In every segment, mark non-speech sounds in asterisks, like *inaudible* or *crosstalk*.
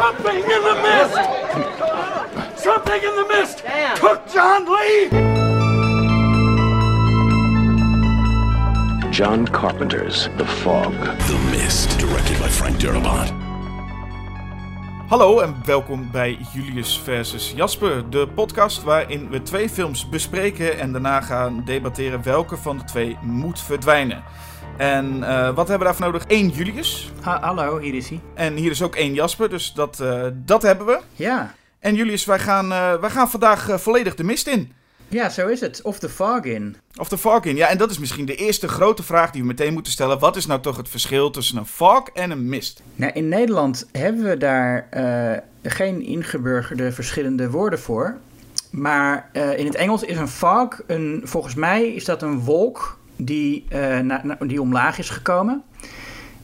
Something in the mist! Something in the mist! Took John Lee! John Carpenter's The Fog. The Mist, directed by Frank Darabont. Hallo en welkom bij Julius versus Jasper, de podcast waarin we twee films bespreken en daarna gaan debatteren welke van de twee moet verdwijnen. En eh, wat hebben we daarvoor nodig? Eén Julius. Ha hallo, hier is hij. En hier is ook één Jasper, dus dat, eh, dat hebben we. Ja. En Julius, wij gaan, uh, wij gaan vandaag volledig de mist in. Ja, zo is het. Of de fog in. Of de fog in. Ja, en dat is misschien de eerste grote vraag die we meteen moeten stellen. Wat is nou toch het verschil tussen een fog en een mist? Nou, in Nederland hebben we daar geen ingeburgerde verschillende woorden voor. Maar in het Engels is een fog, een, volgens mij is dat een wolk die, uh, die omlaag is gekomen.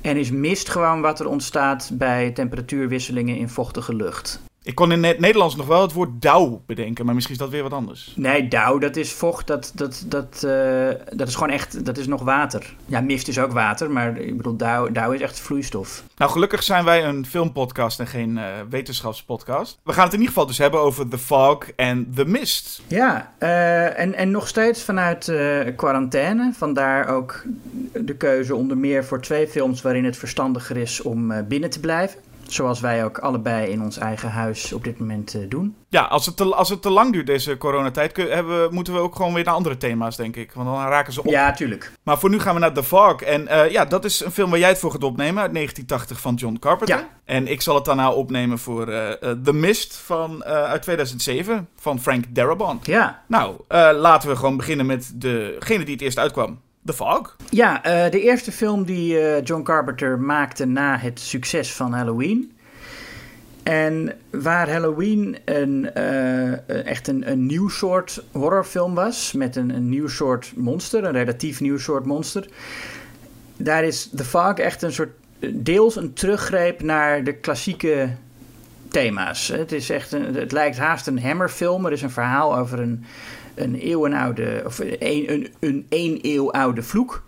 En is mist gewoon wat er ontstaat bij temperatuurwisselingen in vochtige lucht. Ik kon in het Nederlands nog wel het woord dauw bedenken, maar misschien is dat weer wat anders. Nee, dauw, dat is vocht, dat, dat, dat, uh, dat is gewoon echt, dat is nog water. Ja, mist is ook water, maar ik bedoel, dauw, dauw is echt vloeistof. Nou, gelukkig zijn wij een filmpodcast en geen uh, wetenschapspodcast. We gaan het in ieder geval dus hebben over The Fog en The Mist. Ja, uh, en, en nog steeds vanuit quarantaine. Vandaar ook de keuze onder meer voor twee films waarin het verstandiger is om binnen te blijven. Zoals wij ook allebei in ons eigen huis op dit moment uh, doen. Ja, als het, te, als het te lang duurt deze coronatijd, hebben, moeten we ook gewoon weer naar andere thema's, denk ik. Want dan raken ze op. Ja, tuurlijk. Maar voor nu gaan we naar The Fog. En uh, ja, dat is een film waar jij het voor gaat opnemen, uit 1980 van John Carpenter. Ja. En ik zal het daarna opnemen voor uh, The Mist van, uit 2007 van Frank Darabont. Ja. Nou, laten we gewoon beginnen met degene die het eerst uitkwam. The Fog? Ja, uh, de eerste film die uh, John Carpenter maakte na het succes van Halloween. En waar Halloween een, uh, echt een, een nieuw soort horrorfilm was, met een, een nieuw soort monster, een relatief nieuw soort monster. Daar is The Fog echt een soort, deels een teruggreep naar de klassieke thema's. Het, is echt een, het lijkt haast een Hammerfilm. Er is een verhaal over een, een eeuwenoude, of een, een, een één eeuw oude vloek.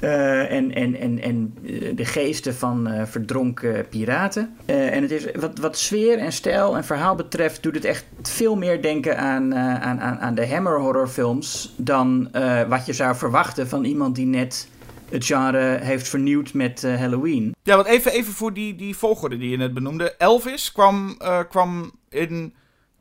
Uh, en, en, en, en de geesten van uh, verdronken piraten. En het is, wat, wat sfeer en stijl en verhaal betreft, doet het echt veel meer denken aan, aan, aan, aan de Hammer horrorfilms. dan wat je zou verwachten van iemand die net het genre heeft vernieuwd met Halloween. Ja, want even, even voor die, die volgorde die je net benoemde. Elvis kwam, kwam in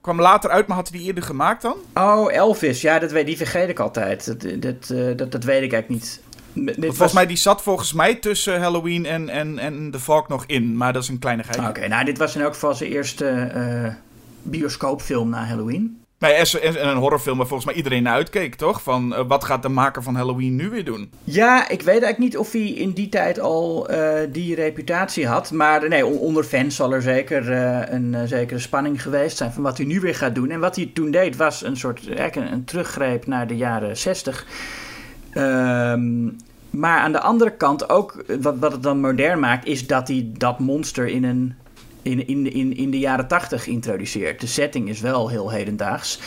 kwam later uit, maar had hij die eerder gemaakt dan? Oh, Elvis. Ja, dat weet, die vergeet ik altijd. Dat, dat, uh, dat, dat weet ik eigenlijk niet. Dit volgens was... mij, die zat volgens mij tussen Halloween en, en, en The Fog nog in. Maar dat is een kleinigheid. Oké, okay, nou dit was in elk geval zijn eerste uh, bioscoopfilm na Halloween. Nee, en een horrorfilm waar volgens mij iedereen naar uitkeek, toch? Van uh, wat gaat de maker van Halloween nu weer doen? Ja, ik weet eigenlijk niet of hij in die tijd al uh, die reputatie had. Maar nee, onder fans zal er zeker uh, een zekere spanning geweest zijn van wat hij nu weer gaat doen. En wat hij toen deed was een soort een, een teruggreep naar de jaren 60. Um, maar aan de andere kant ook, wat, wat het dan modern maakt, is dat hij dat monster in een in, in, in, in de jaren tachtig introduceert. De setting is wel heel hedendaags.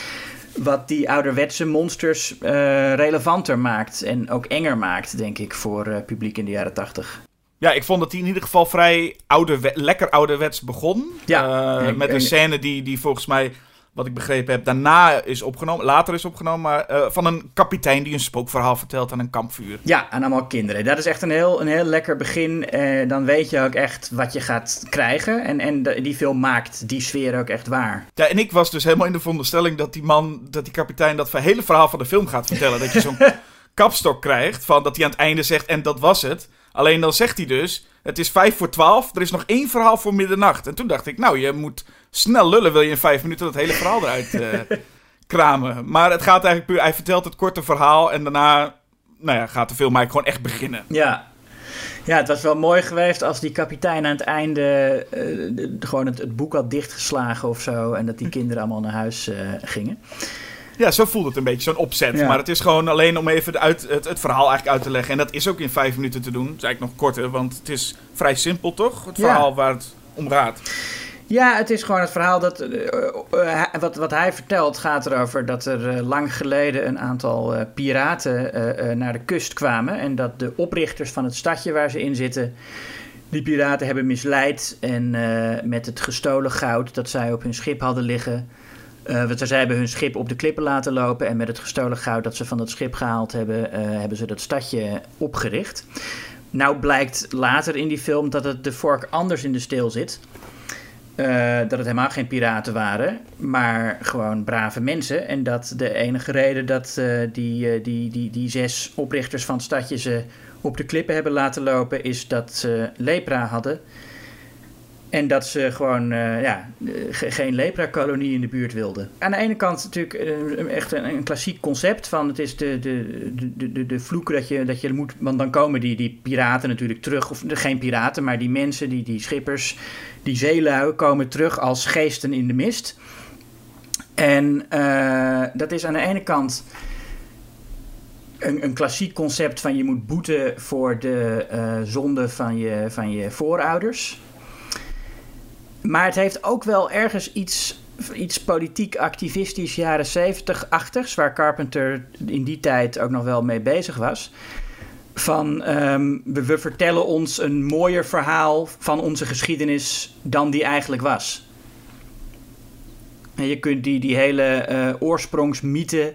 Wat die ouderwetse monsters uh, relevanter maakt en ook enger maakt, denk ik, voor uh, publiek in de jaren tachtig. Ja, ik vond dat hij in ieder geval vrij ouderwe lekker ouderwets begon. Ja, uh, met een scène die, die volgens mij wat ik begrepen heb, daarna is opgenomen, later is opgenomen, maar uh, van een kapitein die een spookverhaal vertelt aan een kampvuur. Ja, aan allemaal kinderen. Dat is echt een heel, een heel lekker begin. Uh, dan weet je ook echt wat je gaat krijgen. En, en de, die film maakt die sfeer ook echt waar. Ja, en ik was dus helemaal in de veronderstelling dat die man, dat die kapitein dat hele verhaal van de film gaat vertellen. dat je zo'n *laughs* kapstok krijgt, van dat hij aan het einde zegt en dat was het. Alleen dan zegt hij dus, het is vijf voor twaalf, er is nog één verhaal voor middernacht. En toen dacht ik, nou, je moet snel lullen, wil je in vijf minuten dat hele verhaal eruit uh, *laughs* kramen. Maar het gaat eigenlijk puur, hij vertelt het korte verhaal en daarna, nou ja, gaat de film eigenlijk gewoon echt beginnen. Ja. Ja, het was wel mooi geweest als die kapitein aan het einde uh, de, gewoon het, het, boek had dichtgeslagen of zo. En dat die kinderen allemaal naar huis uh, gingen. Ja, zo voelt het een beetje, zo'n opzet. Ja. Maar het is gewoon alleen om even uit, het, het, verhaal eigenlijk uit te leggen. En dat is ook in vijf minuten te doen. Dat is eigenlijk nog korter, want het is vrij simpel toch? Het verhaal ja. waar het om gaat. Ja, het is gewoon het verhaal dat. Uh, uh, wat, wat hij vertelt gaat erover dat er uh, lang geleden een aantal piraten naar de kust kwamen. En dat de oprichters van het stadje waar ze in zitten. die piraten hebben misleid en eh, met het gestolen goud dat zij op hun schip hadden liggen. Uh, want zij hebben hun schip op de klippen laten lopen en met het gestolen goud dat ze van dat schip gehaald hebben, hebben ze dat stadje opgericht. Nou blijkt later in die film dat het de vork anders in de steel zit. Uh, dat het helemaal geen piraten waren, maar gewoon brave mensen. En dat de enige reden dat die, die, die, die zes oprichters van het stadje ze op de klippen hebben laten lopen, is dat ze lepra hadden. En dat ze gewoon uh, ja, geen lepra-kolonie in de buurt wilden. Aan de ene kant natuurlijk uh, echt een, klassiek concept van het is de, de, de, de, de vloek dat je, dat je moet... Want dan komen die, die piraten natuurlijk terug, of geen piraten, maar die mensen, die, die schippers, die zeelui komen terug als geesten in de mist. En dat is aan de ene kant een, een, klassiek concept van je moet boeten voor de zonde van je, van je voorouders... Maar het heeft ook wel ergens iets, iets politiek activistisch jaren 70-achtigs, waar Carpenter in die tijd ook nog wel mee bezig was. Van we, we, vertellen ons een mooier verhaal van onze geschiedenis dan die eigenlijk was. En je kunt die, die hele uh, oorsprongsmythe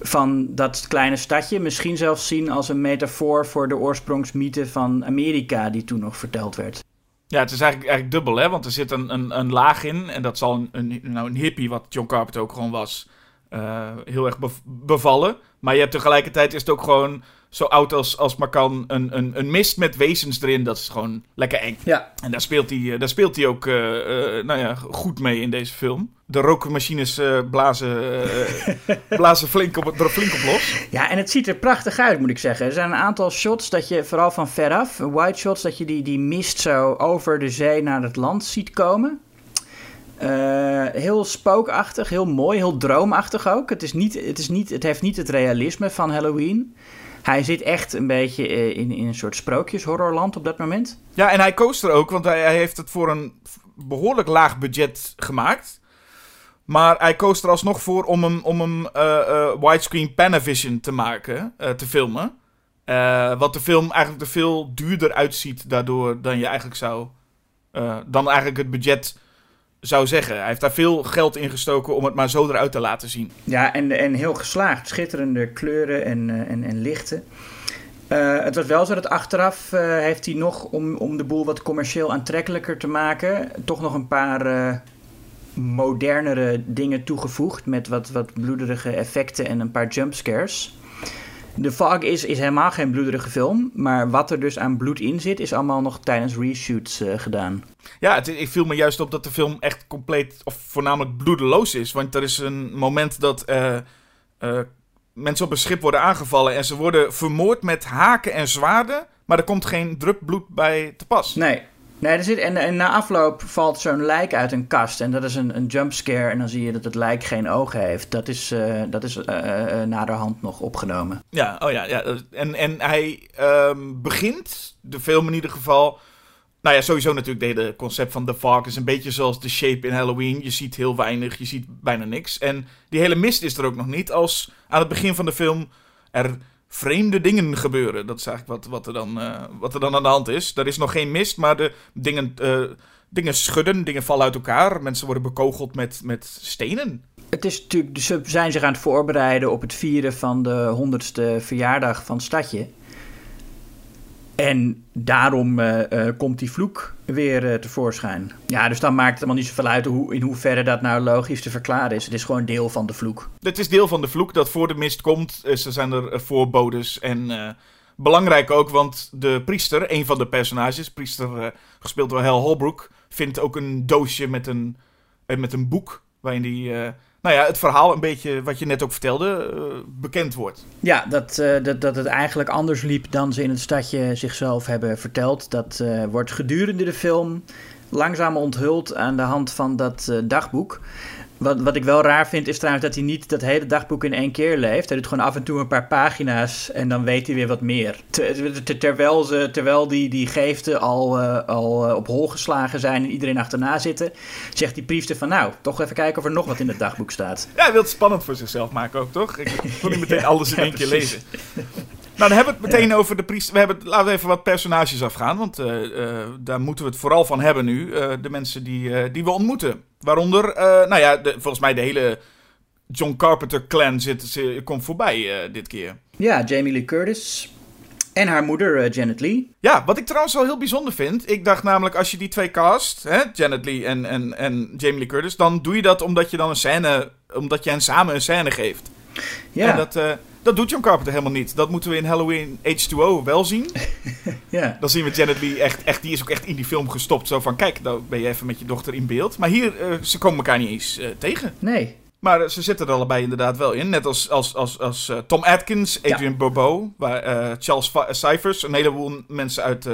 van dat kleine stadje misschien zelfs zien als een metafoor voor de oorsprongsmythe van Amerika, die toen nog verteld werd. Ja, het is eigenlijk, eigenlijk dubbel, hè? Want er zit een, een, een laag in. En dat zal een, een, nou, een hippie, wat John Carpenter ook gewoon was, uh, heel erg bevallen. Maar je hebt tegelijkertijd is het ook gewoon zo oud als, als maar kan. Een, een, een mist met wezens erin. Dat is gewoon lekker eng. Ja. En daar speelt hij, daar speelt hij ook uh, uh, nou ja, goed mee in deze film. De rookmachines uh, blazen, *laughs* blazen flink op, er flink op los. Ja, en het ziet er prachtig uit, moet ik zeggen. Er zijn een aantal shots dat je, vooral van veraf, wide shots, dat je die, die mist zo over de zee naar het land ziet komen. Uh, heel spookachtig, heel mooi, heel droomachtig ook. Het, is niet, het, is niet, het heeft niet het realisme van Halloween. Hij zit echt een beetje in, in een soort sprookjeshorrorland op dat moment. Ja, en hij koos er ook, want hij, hij heeft het voor een behoorlijk laag budget gemaakt. Maar hij koos er alsnog voor om hem, om hem uh, uh, widescreen Panavision te maken, uh, te filmen. wat de film eigenlijk er veel duurder uitziet daardoor dan je eigenlijk zou... dan eigenlijk het budget zou zeggen. Hij heeft daar veel geld in gestoken om het maar zo eruit te laten zien. Ja, en, en heel geslaagd. Schitterende kleuren en, en, en lichten. Het was wel zo dat achteraf heeft hij nog, om, om de boel wat commercieel aantrekkelijker te maken, toch nog een paar modernere dingen toegevoegd. Met wat, wat bloederige effecten en een paar jumpscares. The Fog is, is helemaal geen bloederige film. Maar wat er dus aan bloed in zit, is allemaal nog tijdens reshoots uh, gedaan. Ja, het, ik viel me juist op dat de film echt compleet, of voornamelijk bloedeloos is. Want er is een moment dat uh, uh, mensen op een schip worden aangevallen en ze worden vermoord met haken en zwaarden. Maar er komt geen drup bloed bij te pas. Nee, Nee, er zit, en, en na afloop valt zo'n lijk uit een kast. En dat is een, een jumpscare. En dan zie je dat het lijk geen ogen heeft. Dat is, uh, dat is uh, uh, naderhand nog opgenomen. Ja, oh ja. ja. En, en hij um, begint, de film in ieder geval... Nou ja, sowieso natuurlijk de hele concept van The Fog is een beetje zoals The Shape in Halloween. Je ziet heel weinig, je ziet bijna niks. En die hele mist is er ook nog niet. Als aan het begin van de film er vreemde dingen gebeuren. Dat is eigenlijk wat, wat, er dan, uh, wat er dan aan de hand is. Er is nog geen mist, maar de dingen, uh, dingen schudden, dingen vallen uit elkaar. Mensen worden bekogeld met, met stenen. Het is natuurlijk, ze zijn zich aan het voorbereiden op het vieren van de honderdste verjaardag van het stadje. En daarom uh, uh, komt die vloek weer uh, tevoorschijn. Ja, dus dan maakt het helemaal niet zoveel uit hoe, in hoeverre dat nou logisch te verklaren is. Het is gewoon deel van de vloek. Het is deel van de vloek dat voor de mist komt. Er zijn er voorbodes en belangrijk ook, want de priester, een van de personages, priester gespeeld door Hal Holbrook, vindt ook een doosje met een, met een boek waarin die nou ja, het verhaal een beetje, wat je net ook vertelde, uh, bekend wordt. Ja, dat, uh, dat, dat het eigenlijk anders liep dan ze in het stadje zichzelf hebben verteld. Dat uh, wordt gedurende de film langzaam onthuld aan de hand van dat dagboek. Wat, wat ik wel raar vind is trouwens dat hij niet dat hele dagboek in één keer leeft. Hij doet gewoon af en toe een paar pagina's en dan weet hij weer wat meer. Ter, ter, terwijl, ze, terwijl die, die geesten al, uh, al uh, op hol geslagen zijn en iedereen achterna zitten, zegt die priester van nou, toch even kijken of er nog wat in het dagboek staat. Ja, hij wil het spannend voor zichzelf maken ook, toch? Ik wil niet meteen *laughs* alles in één keer lezen. dan hebben we het meteen over de priester. We hebben, laten we even wat personages afgaan, want uh, uh, daar moeten we het vooral van hebben nu. De mensen die, die we ontmoeten. Waaronder, nou ja, de, volgens mij de hele John Carpenter clan zit, komt voorbij dit keer. Ja, Jamie Lee Curtis, en haar moeder, Janet Lee. Ja, wat ik trouwens wel heel bijzonder vind. Ik dacht namelijk, als je die twee cast, hè, Janet Lee en, en, en Jamie Lee Curtis, dan doe je dat omdat je dan een scène, omdat je hen samen een scène geeft. Ja. En dat, uh, dat doet John Carpenter helemaal niet. Dat moeten we in Halloween H2O wel zien. *laughs* ja. Dan zien we Janet Lee echt, echt, die is ook echt in die film gestopt. Zo van, kijk, dan ben je even met je dochter in beeld. Maar hier, uh, ze komen elkaar niet eens uh, tegen. Nee. Maar ze zitten er allebei inderdaad wel in. Net als, als, als, als Tom Atkins, Adrian ja. Bobo, waar, Charles Cyphers, een heleboel mensen uit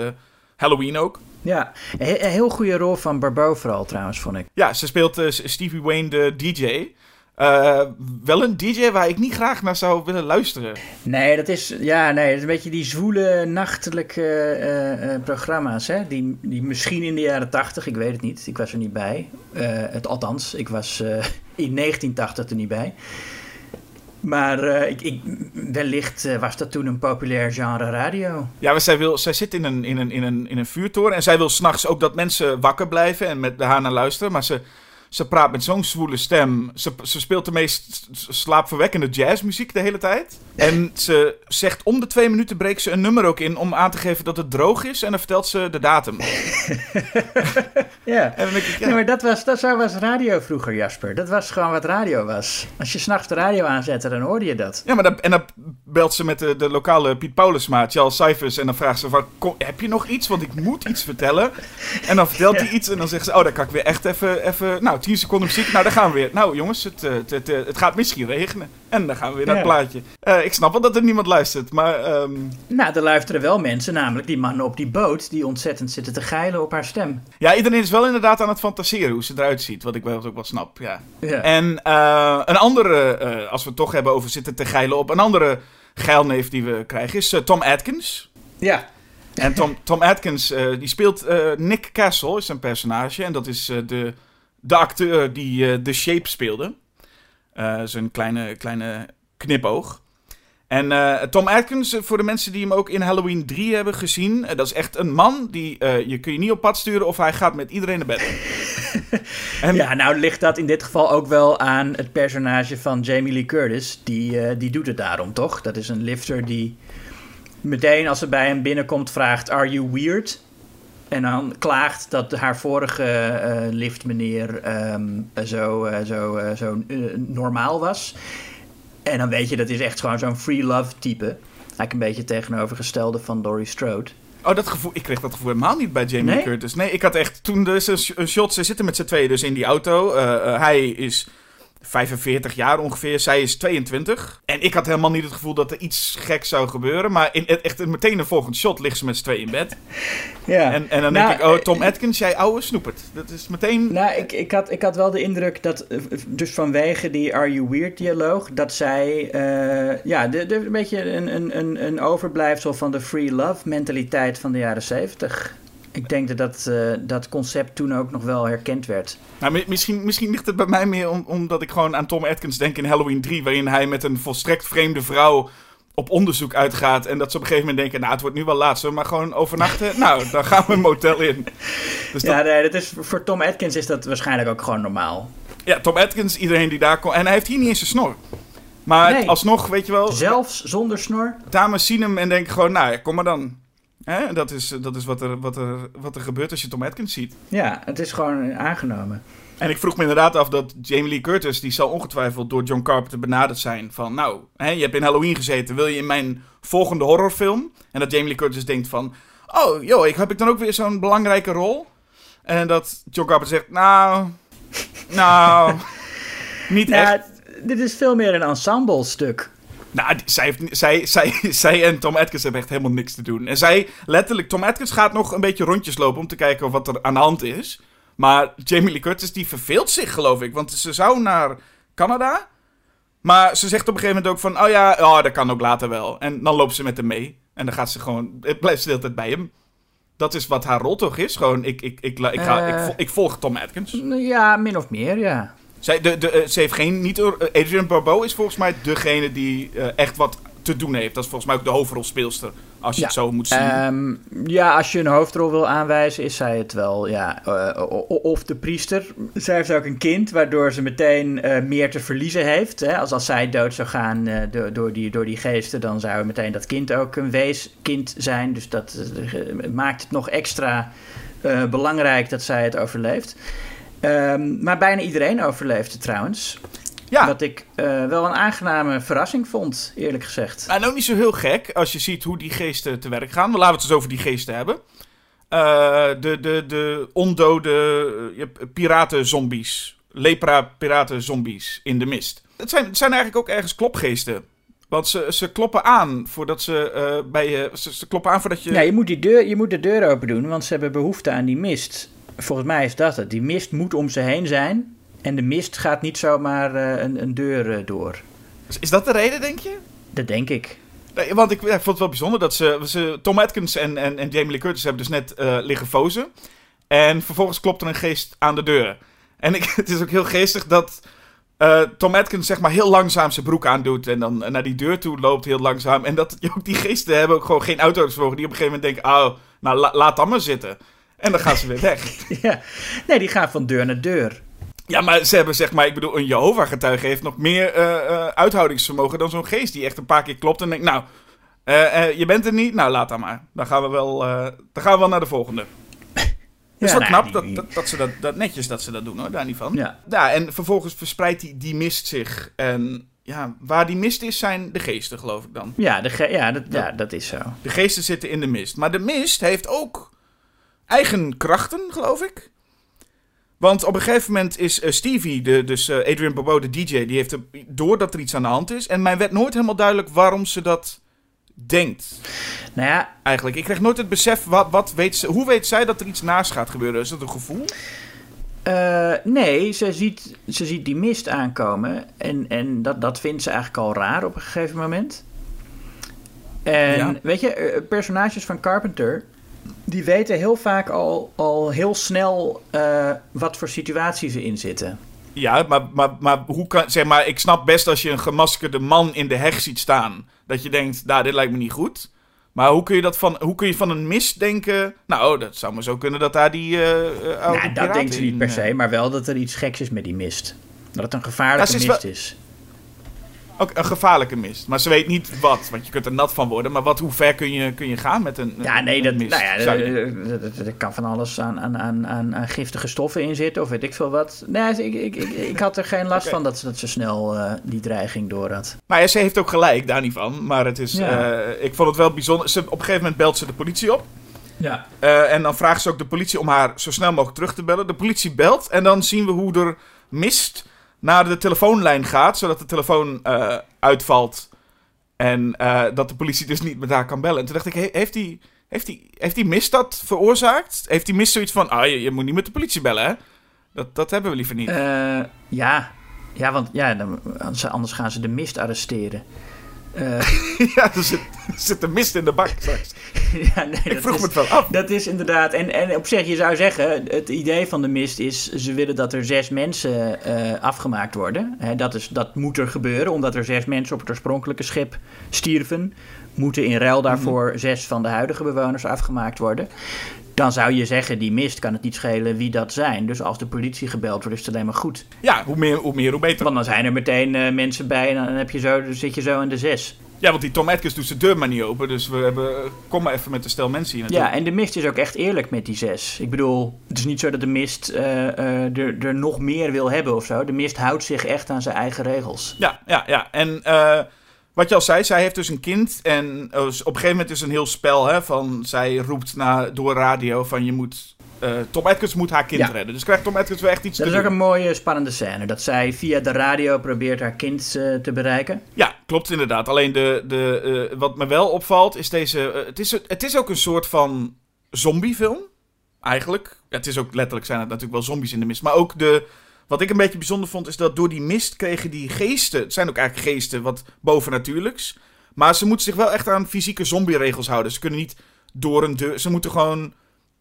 Halloween ook. Ja, een heel goede rol van Barbeau vooral trouwens, vond ik. Ja, ze speelt Stevie Wayne, de DJ. Uh, wel een DJ waar ik niet graag naar zou willen luisteren. Nee, dat is, ja, nee, dat is een beetje die zwoele, nachtelijke uh, uh, programma's. Hè? Die, die misschien in de jaren tachtig, ik weet het niet. Ik was er niet bij. het, althans, ik was in 1980 er niet bij. Maar ik, ik, wellicht was dat toen een populair genre radio. Ja, maar zij, wil, zij zit in een, in, een, in, een, in een vuurtoren. En zij wil s'nachts ook dat mensen wakker blijven en met haar naar luisteren. Maar ze ze praat met zo'n zwoele stem. Ze, ze speelt de meest slaapverwekkende jazzmuziek de hele tijd. En ze zegt om de twee minuten breekt ze een nummer ook in om aan te geven dat het droog is. En dan vertelt ze de datum. *laughs* ja. En ik, ja. maar dat was, dat was radio vroeger, Jasper. Dat was gewoon wat radio was. Als je s'nachts de radio aanzette, dan hoorde je dat. Ja, maar dan, en dan belt ze met de, de lokale Piet Paulusmaat, Charles Cyphers. En dan vraagt ze van, kom, heb je nog iets? Want ik moet iets vertellen. En dan vertelt hij iets en dan zegt ze, oh, dan kan ik weer echt even, even nou, 10 seconden muziek. Nou, daar gaan we weer. Nou, jongens, het, het, het, het gaat misschien regenen. En dan gaan we weer naar het plaatje. Uh, ik snap wel dat er niemand luistert, maar... Um... Nou, er luisteren wel mensen, namelijk die mannen op die boot... die ontzettend zitten te geilen op haar stem. Ja, iedereen is wel inderdaad aan het fantaseren hoe ze eruit ziet. Wat ik wel ook wel snap, ja. ja. En uh, een andere, uh, als we het toch hebben over zitten te geilen op... een andere geilneef die we krijgen is Tom Atkins. Ja. En Tom, Tom Atkins, die speelt Nick Castle, is zijn personage. En dat is de, de acteur die The Shape speelde. zijn kleine, kleine knipoog. En uh, Tom Atkins, eh, voor de mensen die hem ook in Halloween 3 hebben gezien, uh, dat is echt een man die uh, je kun je niet op pad sturen of hij gaat met iedereen naar bed. *laughs* en... Ja, nou ligt dat in dit geval ook wel aan het personage van Jamie Lee Curtis. Die, die doet het daarom, toch? Dat is een lifter die meteen als ze bij hem binnenkomt vraagt, are you weird? En dan klaagt dat haar vorige liftmeneer um, zo, zo, zo normaal was. En dan weet je, dat is echt gewoon zo'n free love type. Eigenlijk een beetje tegenovergestelde van Dory Strode. Oh, dat gevoel, ik kreeg dat gevoel helemaal niet bij Jamie nee? Curtis. Nee, ik had echt toen dus een shot, ze zitten met z'n tweeën dus in die auto. Uh, uh, hij is 45 jaar ongeveer. Zij is 22. En ik had helemaal niet het gevoel dat er iets geks zou gebeuren. Maar in, echt meteen de volgende shot liggen ze met z'n tweeën in bed. *laughs* Ja. En, en dan denk nou, ik, oh, Tom eh, Atkins, jij ouwe snoepert. Dat is meteen... Nou, ik, ik, had, ik had wel de indruk dat, eh, dus vanwege die Are You Weird dialoog, dat zij, uh, ja, de, de, een beetje een, een, een, een overblijfsel van de free love mentaliteit van de jaren 70 ik denk dat dat, uh, dat concept toen ook nog wel herkend werd. Nou, misschien, misschien ligt het bij mij meer om, omdat ik gewoon aan Tom Atkins denk in Halloween 3, waarin hij met een volstrekt vreemde vrouw op onderzoek uitgaat. En dat ze op een gegeven moment denken, nou, het wordt nu wel laat, maar gewoon overnachten? *laughs* nou, dan gaan we een motel in. Dus ja, nee, dat is, voor Tom Atkins is dat waarschijnlijk ook gewoon normaal. Ja, Tom Atkins, iedereen die daar komt. En hij heeft hier niet eens een snor. Maar alsnog, weet je wel... Zelfs zonder snor? Dames zien hem en denken gewoon, nou, kom maar dan. Hè? Dat is, dat is wat, er, wat, er, wat er gebeurt als je Tom Atkins ziet. Ja, het is gewoon aangenomen. En ik vroeg me inderdaad af dat Jamie Lee Curtis, die zal ongetwijfeld door John Carpenter benaderd zijn. Van, nou, hè, je hebt in Halloween gezeten, wil je in mijn volgende horrorfilm? En dat Jamie Lee Curtis denkt van, oh, joh, ik, heb ik dan ook weer zo'n belangrijke rol? En dat John Carpenter zegt, nou, nou, *laughs* niet ja, echt. Dit is veel meer een ensemble stuk. Nou, zij, heeft, zij, zij, *laughs* zij en Tom Atkins hebben echt helemaal niks te doen. En zij, letterlijk, Tom Atkins gaat nog een beetje rondjes lopen om te kijken wat er aan de hand is. Maar Jamie Lee Curtis, die verveelt zich, geloof ik. Want ze zou naar Canada. Maar ze zegt op een gegeven moment ook van, oh ja, oh, dat kan ook later wel. En dan loopt ze met hem mee. En dan gaat ze gewoon, blijft ze de hele tijd bij hem. Dat is wat haar rol toch is. Gewoon, ik, ik, ik, ik, ga, ik, ik, ik volg Tom Atkins. Ja, min of meer, ja. Zij, de, de, eh, ze heeft geen. Niet, eh, Adrian Barbeau is volgens mij degene die uh, echt wat te doen heeft. Dat is volgens mij ook de hoofdrolspeelster, als je Ja. het zo moet zien. Ehm, ja, als je een hoofdrol wil aanwijzen, is zij het wel. Ja, eh, of de priester. Zij heeft ook een kind, waardoor ze meteen eh, meer te verliezen heeft. Hè? Als, als zij dood zou gaan eh, door, door, die, door die geesten, dan zou meteen dat kind ook een weeskind zijn. Dus dat eh, maakt het nog extra eh, belangrijk dat zij het overleeft. Ehm, maar bijna iedereen overleeft het trouwens. ja, Wat ik eh, wel een aangename verrassing vond, eerlijk gezegd. En ook niet zo heel gek als je ziet hoe die geesten te werk gaan. Maar laten we het eens over die geesten hebben. Eh, de, de, de ondode eh, je hebt piraten-zombies. Lepra-piraten-zombies in de mist. Het zijn, het zijn eigenlijk ook ergens klopgeesten. Want ze, ze kloppen aan voordat ze bij je. Ze, ze kloppen aan voordat je. Ja, je moet, die deur, je moet de deur open doen, want ze hebben behoefte aan die mist. Volgens mij is dat het. Die mist moet om ze heen zijn. En de mist gaat niet zomaar eh, een, een deur eh, door. Is dat de reden, denk je? Dat denk ik. Nee, want ik, ja, ik vond het wel bijzonder dat ze, ze Tom Atkins en, en, en Jamie Lee Curtis hebben dus net eh, liggen fozen. En vervolgens klopt er een geest aan de deur. En ik, *laughs* het is ook heel geestig dat Tom Atkins zeg maar heel langzaam zijn broek aandoet. En dan naar die deur toe loopt heel langzaam. En dat ook *laughs* die geesten hebben ook gewoon geen auto's voor. Die op een gegeven moment denken, oh, nou la- laat dan maar zitten. En dan gaan ze weer weg. *laughs* ja. Nee, die gaan van deur naar deur. Ja, maar ze hebben zeg maar, ik bedoel, een Jehovah-getuige heeft nog meer eh, eh, uithoudingsvermogen dan zo'n geest die echt een paar keer klopt en denkt, nou, eh, je bent er niet, nou laat dan maar. Dan gaan we wel, dan gaan we wel naar de volgende. Het is *laughs* Ja, wel nou, knap die- dat, dat, dat ze dat, dat netjes dat ze dat doen hoor, daar niet van. Ja. en vervolgens verspreidt die, die mist zich. En ja, waar die mist is, zijn de geesten, geloof ik dan. Ja, de ge- ja, dat, ja, dat is zo. De geesten zitten in de mist. Maar de mist heeft ook eigen krachten, geloof ik. Want op een gegeven moment is eh, Stevie, de, dus eh, Adrian Bobo, de DJ, die heeft er- door dat er iets aan de hand is. En mij werd nooit helemaal duidelijk waarom ze dat denkt. Nou ja, Eigenlijk. Ik kreeg nooit het besef, wat, wat weet ze, hoe weet zij dat er iets naast gaat gebeuren? Is dat een gevoel? eh, nee, ze ziet, ze ziet die mist aankomen. En, en dat, dat vindt ze eigenlijk al raar op een gegeven moment. En Ja. weet je, personages van Carpenter... die weten heel vaak al, al heel snel eh, wat voor situatie ze in zitten. Ja, maar, maar, maar hoe kan, zeg maar, ik snap best als je een gemaskerde man in de heg ziet staan, dat je denkt, nou, dit lijkt me niet goed. Maar hoe kun je dat van, hoe kun je van een mist denken? Nou, dat zou maar zo kunnen dat daar die Nou, dat denkt ze niet per se, maar wel dat er iets geks is met die mist. Dat het een gevaarlijke Ja, ze is mist wel- is. Ook een gevaarlijke mist. Maar ze weet niet wat, want je kunt er nat van worden. Maar wat, hoe ver kun je, kun je gaan met een, Ja, nee, dat, mist? nou ja, Zou je- er- er- kan van alles aan, aan, aan, aan, giftige stoffen in zitten, of weet ik veel wat. Nee, ik, ik, ik, ik had er geen last van dat ze, dat ze snel eh, die dreiging door had. Nou ja, ze heeft ook gelijk, daar niet van. Maar het is, Ja. eh, ik vond het wel bijzonder. Ze, op een gegeven moment belt ze de politie op. Ja. Eh, en dan vraagt ze ook de politie om haar zo snel mogelijk terug te bellen. De politie belt en dan zien we hoe er mist naar de telefoonlijn gaat, zodat de telefoon eh, uitvalt. En eh, dat de politie dus niet met haar kan bellen. En toen dacht ik, he- heeft die, heeft, die, heeft die mist dat veroorzaakt? Heeft die mist zoiets van, ah, je, je moet niet met de politie bellen, hè? Dat, dat hebben we liever niet. Eh, ja. ja, want ja, dan, anders gaan ze de mist arresteren. Eh, *laughs* ja, er zit, er zit een mist in de bak straks. *laughs* ja, nee, Ik dat vroeg is- me het wel af. Dat is inderdaad. En, en op zich, je zou zeggen, het idee van de mist is... ze willen dat er zes mensen eh, afgemaakt worden. Hè, dat, is, dat moet er gebeuren, omdat er zes mensen op het oorspronkelijke schip stierven. Moeten in ruil daarvoor zes van de huidige bewoners afgemaakt worden. Dan zou je zeggen, die mist kan het niet schelen wie dat zijn. Dus als de politie gebeld wordt, is het alleen maar goed. Ja, hoe meer, hoe meer, hoe beter. Want dan zijn er meteen eh, mensen bij en dan heb je zo, dan zit je zo in de zes. Ja, want die Tom Atkins doet zijn deur maar niet open. Dus we hebben, kom maar even met de stel mensen hier naartoe. Ja, en de mist is ook echt eerlijk met die zes. Ik bedoel, het is niet zo dat de mist eh, eh, er, er nog meer wil hebben of zo. De mist houdt zich echt aan zijn eigen regels. Ja, ja, ja. En eh, wat je al zei, zij heeft dus een kind. En eh, op een gegeven moment is een heel spel hè, van... Zij roept naar, door radio van je moet... eh, Tom Atkins moet haar kind Ja. redden. Dus krijgt Tom Atkins wel echt iets Dat te is ook een mooie, spannende scène. Dat zij via de radio probeert haar kind eh, te bereiken. Ja, klopt inderdaad. Alleen de, de, wat me wel opvalt is deze... het, is, het is ook een soort van zombiefilm. Eigenlijk. Ja, het is ook letterlijk zijn het natuurlijk wel zombies in de mist. Maar ook de... Wat ik een beetje bijzonder vond, is dat door die mist kregen die geesten... Het zijn ook eigenlijk geesten, wat bovennatuurlijks. Maar ze moeten zich wel echt aan fysieke zombie-regels houden. Ze kunnen niet door een deur... Ze moeten gewoon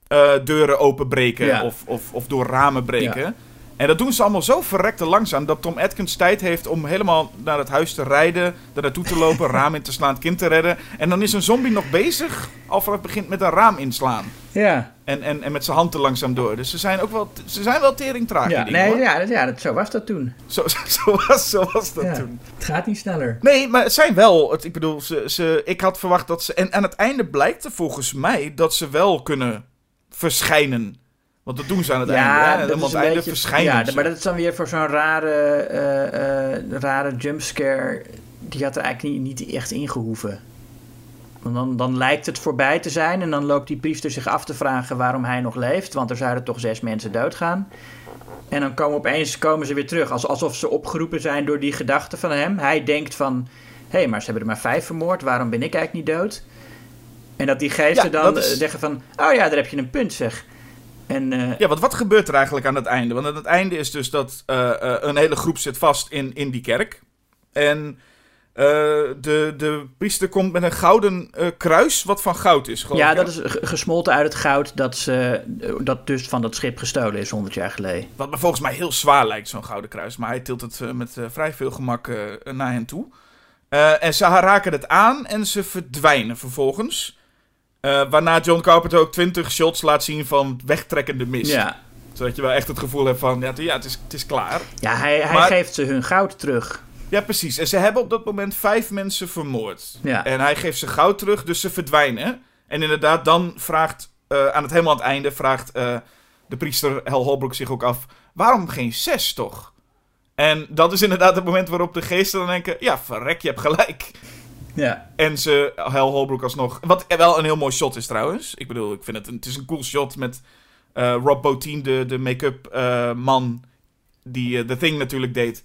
eh, deuren openbreken Ja. of, of, of door ramen breken. Ja. En dat doen ze allemaal zo verrekte langzaam dat Tom Atkins tijd heeft om helemaal naar het huis te rijden, daar naartoe te lopen, *laughs* raam in te slaan, het kind te redden. En dan is een zombie nog bezig, al vanaf het begint met een raam inslaan. Ja. En, en, en met zijn hand er langzaam door. Dus ze zijn ook wel, ze zijn wel tering traag. Ja, nee, hoor. ja, dat, ja dat, zo was dat toen. Zo, *laughs* zo, was, zo was dat Ja. toen. Het gaat niet sneller. Nee, maar het zijn wel. Het, ik bedoel, ze, ze, ik had verwacht dat ze. En aan het einde blijkt er volgens mij dat ze wel kunnen verschijnen. Want dat doen ze aan het einde. Hè? dat is een beetje- verschijnen. Ja, maar dat is dan weer voor zo'n rare, eh, eh, rare jumpscare. Die had er eigenlijk niet, niet echt ingehoeven. Want dan, dan lijkt het voorbij te zijn en dan loopt die priester zich af te vragen waarom hij nog leeft. Want er zouden toch zes mensen doodgaan. En dan komen opeens komen ze weer terug. als- Alsof ze opgeroepen zijn door die gedachte van hem. Hij denkt van, hé, hey, maar ze hebben er maar vijf vermoord. Waarom ben ik eigenlijk niet dood? En dat die geesten Ja, dan is- eh, zeggen van, oh ja, daar heb je een punt zeg. En, eh, Ja, want wat gebeurt er eigenlijk aan het einde? Want aan het einde is dus dat eh, eh, een hele groep zit vast in, in die kerk. En de, de priester komt met een gouden kruis, wat van goud is. geloof Ja, ik, dat is gesmolten uit het goud dat, ze, dat dus van dat schip gestolen is 100 jaar geleden. Wat me volgens mij heel zwaar lijkt, zo'n gouden kruis. Maar hij tilt het met vrij veel gemak naar hen toe. En ze raken het aan en ze verdwijnen vervolgens. Eh, waarna John Carpenter ook 20 shots laat zien van wegtrekkende mist. Ja, Zodat je wel echt het gevoel hebt van, ja, het, ja, het, is, het is klaar. ja hij, hij Maar- geeft ze hun goud terug. Ja, precies. En ze hebben op dat moment vijf mensen vermoord. Ja. En hij geeft ze goud terug, dus ze verdwijnen. En inderdaad, dan vraagt, eh, aan het helemaal aan het einde, vraagt eh, de priester Hal Holbrook zich ook af, waarom geen zes toch? En dat is inderdaad het moment waarop de geesten dan denken, ja, verrek, je hebt gelijk. Ja. En ze, Hal Holbrook alsnog, wat wel een heel mooi shot is trouwens. Ik bedoel, ik vind het, een, het is een cool shot met eh, Rob Bottin, de, de make-up eh, man, die eh, The Thing natuurlijk deed,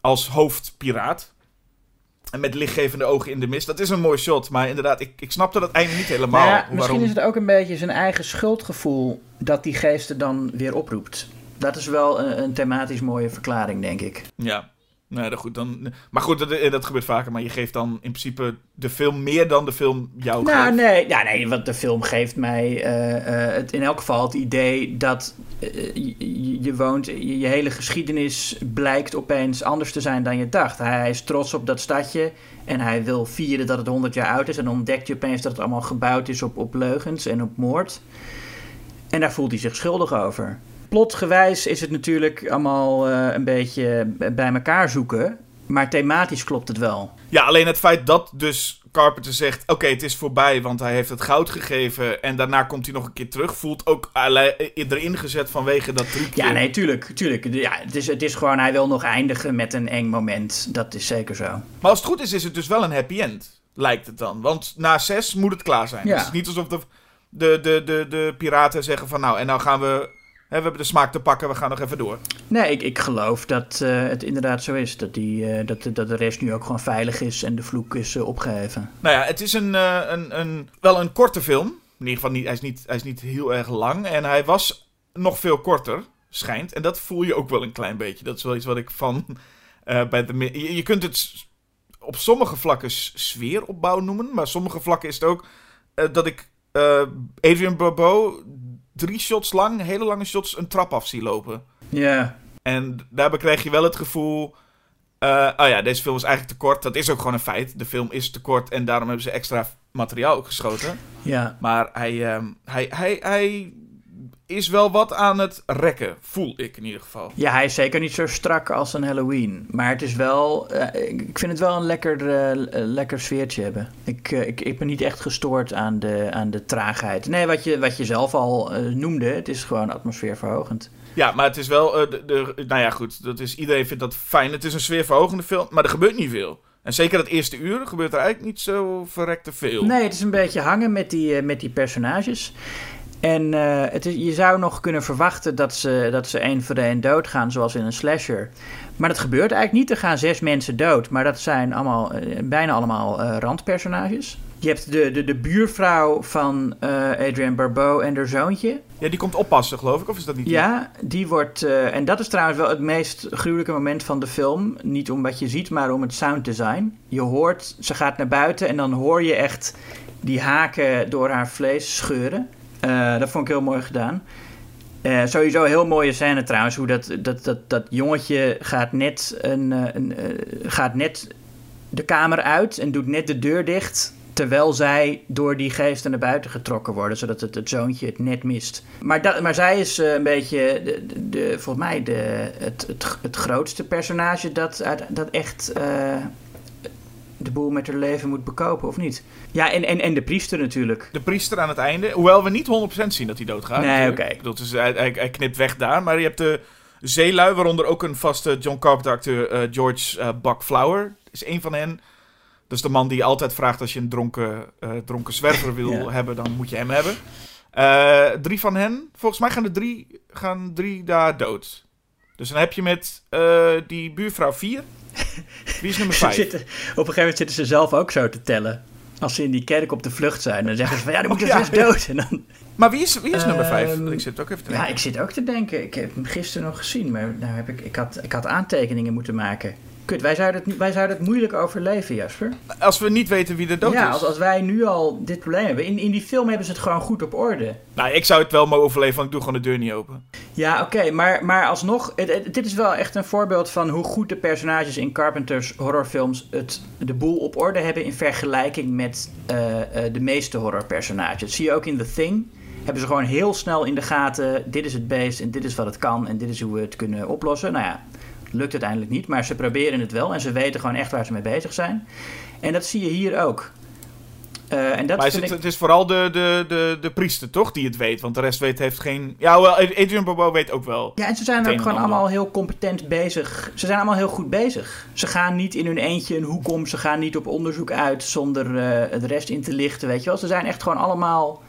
als hoofdpiraat. En met lichtgevende ogen in de mist. Dat is een mooi shot, maar inderdaad, ik, ik snapte dat einde niet helemaal. Maar ja, waarom... misschien is het ook een beetje zijn eigen schuldgevoel dat die geesten dan weer oproept. Dat is wel een, een thematisch mooie verklaring, denk ik. Ja, nee, dat goed. Dan... Maar goed, dat, eh, dat gebeurt vaker. Maar je geeft dan in principe de film meer dan de film jou Nou, geeft. nee, ja, nee, want de film geeft mij eh, eh, het, in elk geval het idee dat je, je woont, je, je hele geschiedenis blijkt opeens anders te zijn dan je dacht. Hij is trots op dat stadje en hij wil vieren dat het 100 jaar oud is. En ontdekt je opeens dat het allemaal gebouwd is op, op leugens en op moord. En daar voelt hij zich schuldig over. Plotgewijs is het natuurlijk allemaal eh, een beetje bij elkaar zoeken. Maar thematisch klopt het wel. Ja, alleen het feit dat dus Carpenter zegt: Oké, het is voorbij, want hij heeft het goud gegeven. En daarna komt hij nog een keer terug. Voelt ook erin gezet vanwege dat trucje. Ja, nee, tuurlijk. tuurlijk. Ja, het, is, het is gewoon, hij wil nog eindigen met een eng moment. Dat is zeker zo. Maar als het goed is, is het dus wel een happy end. Lijkt het dan. Want na zes moet het klaar zijn. Ja. Het is niet alsof de, de, de, de, de piraten zeggen: van nou, en nou gaan we. We hebben de smaak te pakken, we gaan nog even door. Nee, ik, ik geloof dat eh, het inderdaad zo is. Dat, die, eh, dat, dat de rest nu ook gewoon veilig is en de vloek is eh, opgeheven. Nou ja, het is een, een, een, wel een korte film. In ieder geval, niet, hij, is niet, hij is niet heel erg lang. En hij was nog veel korter, schijnt. En dat voel je ook wel een klein beetje. Dat is wel iets wat ik van... bij de, je, je kunt het op sommige vlakken sfeeropbouw noemen. Maar sommige vlakken is het ook dat ik eh, Adrian Barbeau drie shots lang, hele lange shots, een trap af zie lopen. Ja, En daarbij krijg je wel het gevoel. eh, oh ja, deze film is eigenlijk te kort. Dat is ook gewoon een feit. De film is te kort en daarom hebben ze extra materiaal ook geschoten. ja. Maar hij, ehm, hij, hij, hij is wel wat aan het rekken, voel ik in ieder geval. Ja, hij is zeker niet zo strak als een Halloween. Maar het is wel. eh, ik vind het wel een lekker, eh, lekker sfeertje hebben. Ik, eh, ik, ik ben niet echt gestoord aan de, aan de traagheid. Nee, wat je, wat je zelf al noemde, het is gewoon atmosfeerverhogend. Ja, maar het is wel. de, de, nou ja, goed. Dat is, iedereen vindt dat fijn. Het is een sfeerverhogende film, maar er gebeurt niet veel. En zeker dat eerste uur gebeurt er eigenlijk niet zo verrekte veel. Nee, het is een beetje hangen met die, met die personages. En eh, het is, je zou nog kunnen verwachten dat ze, dat ze één voor één doodgaan, zoals in een slasher. Maar dat gebeurt eigenlijk niet. Er gaan zes mensen dood, maar dat zijn allemaal, eh, bijna allemaal eh, randpersonages. Je hebt de, de, de buurvrouw van Adrienne Barbeau en haar zoontje. Ja, die komt oppassen, geloof ik, of is dat niet? Ja, die wordt. en dat is trouwens wel het meest gruwelijke moment van de film. Niet om wat je ziet, maar om het sounddesign. Je hoort, ze gaat naar buiten en dan hoor je echt die haken door haar vlees scheuren. Eh, dat vond ik heel mooi gedaan. Uh, sowieso een heel mooie scène trouwens. Hoe dat, dat, dat, dat jongetje gaat net, een, een, gaat net de kamer uit en doet net de deur dicht. Terwijl zij door die geesten naar buiten getrokken worden, zodat het, het zoontje het net mist. Maar, dat, maar zij is een beetje, de, de, volgens mij, de, het, het, het grootste personage dat, dat echt de boel met haar leven moet bekopen, of niet? Ja, en, en, en de priester natuurlijk. De priester aan het einde. Hoewel we niet 100% zien dat hij doodgaat. Nee, oké. Okay. Dus hij, hij, knipt weg daar. Maar je hebt de zeelui, waaronder ook een vaste John Carpenter-acteur, uh, George uh, Buck Flower. Is een van hen. Dat is de man die altijd vraagt als je een dronken, uh, dronken zwerver wil *laughs* ja. hebben, dan moet je hem hebben. drie van hen, volgens mij gaan er drie, gaan drie daar dood. Dus dan heb je met die buurvrouw vier. Wie is nummer 5? Zitten, op een gegeven moment zitten ze zelf ook zo te tellen. Als ze in die kerk op de vlucht zijn, dan zeggen ze van ja, dan moet je oh, *laughs* ja. dood. En dan... Maar wie is, wie is nummer 5? Um, ik zit ook even te denken. Ja, ik zit ook te denken. Ik heb hem gisteren nog gezien, maar nou heb ik, ik, had, ik had aantekeningen moeten maken. Kut, wij zouden, het, wij zouden het moeilijk overleven, Jasper. Als we niet weten wie de dood ja, is. als, als wij nu al dit probleem hebben. In, in die film hebben ze het gewoon goed op orde. Nou, ik zou het wel mogen overleven, want ik doe gewoon de deur niet open. Ja, oké, maar, maar alsnog, het, het, dit is wel echt een voorbeeld van hoe goed de personages in Carpenters horrorfilms het, de boel op orde hebben in vergelijking met uh, uh, de meeste horrorpersonages. Dat zie je ook in The Thing. Hebben ze gewoon heel snel in de gaten, dit is het beest en dit is wat het kan en dit is hoe we het kunnen oplossen. Nou ja, lukt uiteindelijk niet, maar ze proberen het wel en ze weten gewoon echt waar ze mee bezig zijn. En dat zie je hier ook. Uh, en dat maar is het, ik... het, is vooral de, de, de, de priester, toch, die het weet? Want de rest weet, heeft geen... Ja, wel, Adrian Barbeau weet ook wel. Ja, en ze zijn ook gewoon allemaal heel competent bezig. Ze zijn allemaal heel goed bezig. Ze gaan niet in hun eentje een hoek om. Ze gaan niet op onderzoek uit zonder uh, de rest in te lichten, weet je wel. Ze zijn echt gewoon allemaal...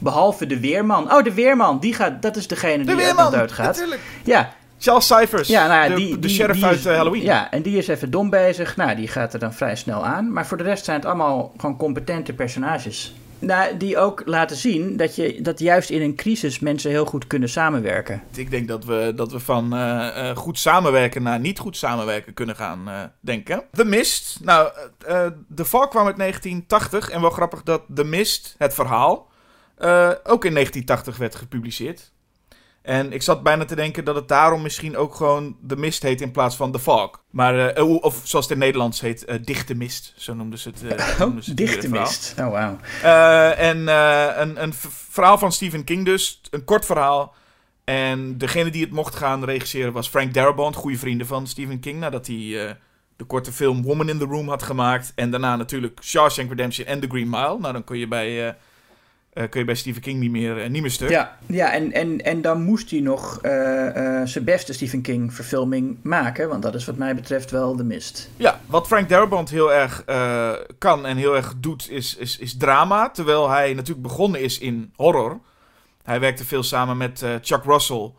Behalve de weerman. Oh, de weerman, die gaat, dat is degene de die weerman, doodgaat. Natuurlijk. Ja, Charles Cyphers, ja, nou ja, de, die, de sheriff die uit is, uh, Halloween. Ja, en die is even dom bezig. Nou, die gaat er dan vrij snel aan. Maar voor de rest zijn het allemaal gewoon competente personages. Nou, die ook laten zien dat, je, dat juist in een crisis mensen heel goed kunnen samenwerken. Ik denk dat we, dat we van uh, uh, goed samenwerken naar niet goed samenwerken kunnen gaan uh, denken. The Mist. Nou, The Fall kwam uit 1980. En wel grappig dat The Mist, het verhaal, ook in 1980 werd gepubliceerd. En ik zat bijna te denken dat het daarom misschien ook gewoon de mist heet in plaats van de fog. Maar, uh, of zoals het in Nederlands heet, uh, dichte mist. Zo noemden ze het. Uh, *laughs* oh, ze dichte mist. Oh, wauw. en een, een verhaal van Stephen King dus. Een kort verhaal. En degene die het mocht gaan regisseren was Frank Darabont, goede vrienden van Stephen King. Nadat hij de korte film Woman in the Room had gemaakt. En daarna natuurlijk Shawshank Redemption en The Green Mile. Nou, dan kun je bij... Uh, kun je bij Stephen King niet meer, uh, niet meer stuk. Ja, ja en, en, en dan moest hij nog uh, zijn beste Stephen King verfilming maken. Want dat is wat mij betreft wel de mist. Ja, wat Frank Darabont heel erg kan en heel erg doet is, is, is drama. Terwijl hij natuurlijk begonnen is in horror. Hij werkte veel samen met Chuck Russell.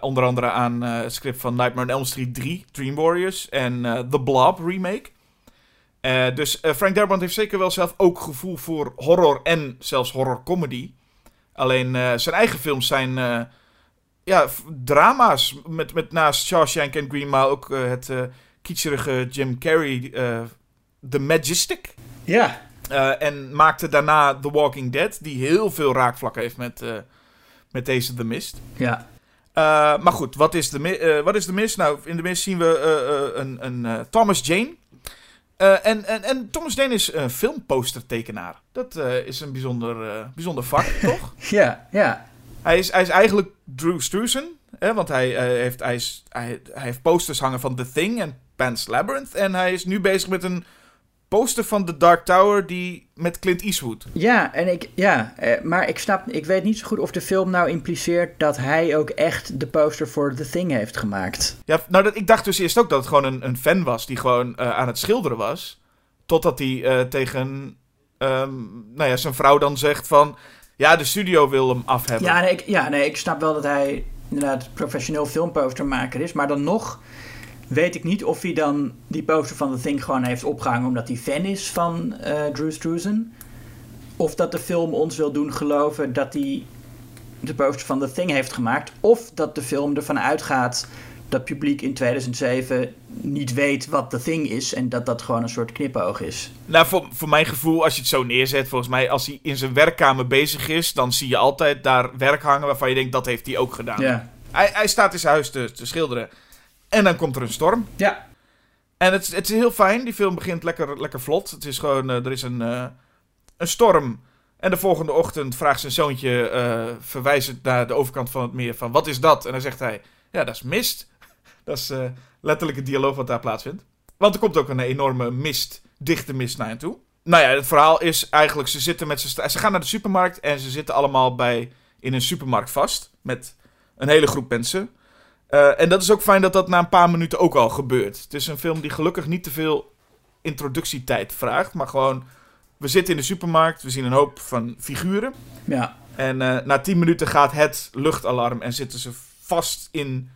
onder andere aan het script van Nightmare on Elm Street 3, Dream Warriors. En The Blob remake. Uh, dus uh, Frank Darabont heeft zeker wel zelf ook gevoel voor horror en zelfs horror comedy. Alleen uh, zijn eigen films zijn ja, drama's. Met, met naast Shawshank en Green Mile ook het kitscherige Jim Carrey, The Majestic. Ja. en maakte daarna The Walking Dead, die heel veel raakvlak heeft met, met deze The Mist. Ja. maar goed, wat is, de, wat is The Mist? Nou, in The Mist zien we een, een Thomas Jane. Uh, en, en, en Thomas Dane is een filmpostertekenaar. Dat uh, is een bijzonder, bijzonder vak, *laughs* toch? Ja, ja. Hij is, hij is eigenlijk Drew Struzan. Hè, want hij, heeft, hij, is, hij, hij heeft posters hangen van The Thing en Pan's Labyrinth. En hij is nu bezig met een poster van The Dark Tower die met Clint Eastwood. Ja, en ik, ja eh, maar ik snap, ik weet niet zo goed of de film nou impliceert dat hij ook echt de poster voor The Thing heeft gemaakt. Ja, nou dat, ik dacht dus eerst ook dat het gewoon een, een fan was die gewoon uh, aan het schilderen was. Totdat hij uh, tegen um, nou ja, zijn vrouw dan zegt van, ja de studio wil hem af hebben. Ja nee, ik, ja, nee, ik snap wel dat hij inderdaad professioneel filmpostermaker is, maar dan nog weet ik niet of hij dan die poster van The Thing gewoon heeft opgehangen omdat hij fan is van uh, Drew Struzan. Of dat de film ons wil doen geloven dat hij de poster van The Thing heeft gemaakt. Of dat de film ervan uitgaat dat publiek in 2007 niet weet wat The Thing is en dat dat gewoon een soort knipoog is. Nou, voor, voor mijn gevoel, als je het zo neerzet, volgens mij, als hij in zijn werkkamer bezig is, dan zie je altijd daar werk hangen waarvan je denkt dat heeft hij ook gedaan. Ja. Hij, hij staat in zijn huis te, te schilderen. En dan komt er een storm. Ja. En het, het is heel fijn. Die film begint lekker, lekker vlot. Het is gewoon, eh, er is een, eh, een storm. En de volgende ochtend vraagt zijn zoontje, eh verwijzend naar de overkant van het meer, van wat is dat? En dan zegt hij, ja, dat is mist. *laughs* dat is letterlijk het dialoog wat daar plaatsvindt. Want er komt ook een enorme mist, dichte mist naar hen toe. Nou ja, het verhaal is eigenlijk, ze zitten met Ze gaan naar de supermarkt en ze zitten allemaal bij, in een supermarkt vast. Met een hele groep mensen. Eh, en dat is ook fijn dat dat na een paar minuten ook al gebeurt. Het is een film die gelukkig niet te veel introductietijd vraagt. Maar gewoon, we zitten in de supermarkt, we zien een hoop van figuren. Ja. En eh, na 10 minuten gaat het luchtalarm en zitten ze vast in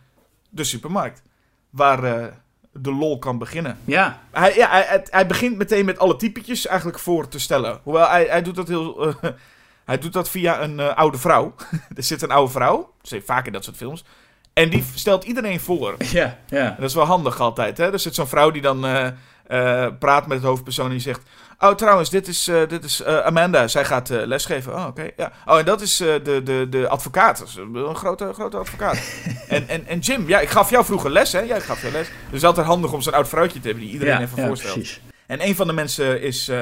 de supermarkt. Waar eh, de lol kan beginnen. Ja. Hij, ja, hij, hij- begint meteen met alle typetjes eigenlijk voor te stellen. Hoewel hij, hij doet dat heel. *laughs* hij doet dat via een oude vrouw. *laughs* er zit een oude vrouw. Dat vaak in dat soort films. En die stelt iedereen voor. Ja. Ja. En dat is wel handig altijd. Hè? Er zit zo'n vrouw die dan eh, eh, praat met het hoofdpersoon en die zegt... Oh, trouwens, dit is, eh, dit is Amanda. Zij gaat lesgeven. Oh, oké. ja. Oh, en dat is de, de, de advocaat. Dat is een grote, grote advocaat. *laughs* en, en, en Jim, ja, ik gaf jou vroeger les, hè? Jij gaf jou les. Dus het is altijd handig om zo'n oud vrouwtje te hebben die iedereen ja, even ja, voorstelt. precies. En een van de mensen is eh,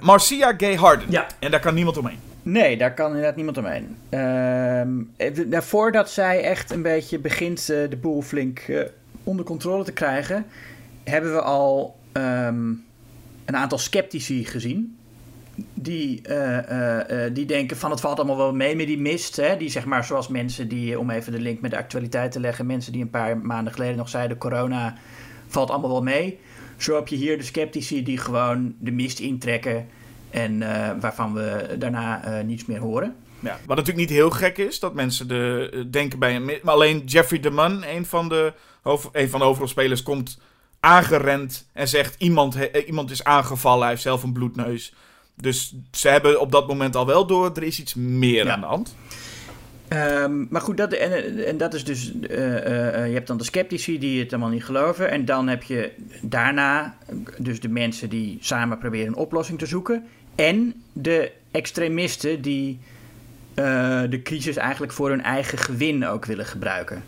Marcia Gay Harden. Ja. En daar kan niemand omheen. Nee, daar kan inderdaad niemand omheen. Ehm, even- nou, voordat zij echt een beetje begint eh, de boel flink eh, onder controle te krijgen, hebben we al ehm, een aantal sceptici gezien. Die, eh, eh, eh, die denken van het valt allemaal wel mee met die mist. Hè? Die zeg maar zoals mensen die, om even de link met de actualiteit te leggen, mensen die een paar maanden geleden nog zeiden corona valt allemaal wel mee. Zo heb je hier de sceptici die gewoon de mist intrekken en eh, waarvan we daarna eh, niets meer horen. Ja, wat natuurlijk niet heel gek is, dat mensen de, eh, denken bij een... Maar alleen Jeffrey DeMunn, een van de, hoofd, een van de hoofdrolspelers, komt aangerend en zegt... Iemand, he- iemand is aangevallen, hij heeft zelf een bloedneus. Dus ze hebben op dat moment al wel door, er is iets meer Ja. aan de hand. Ehm, maar goed, dat, en, en dat is dus. eh, eh, eh, je hebt dan de sceptici die het helemaal niet geloven. En dan heb je daarna dus de mensen die samen proberen een oplossing te zoeken. En de extremisten die de crisis eigenlijk voor hun eigen gewin ook willen gebruiken.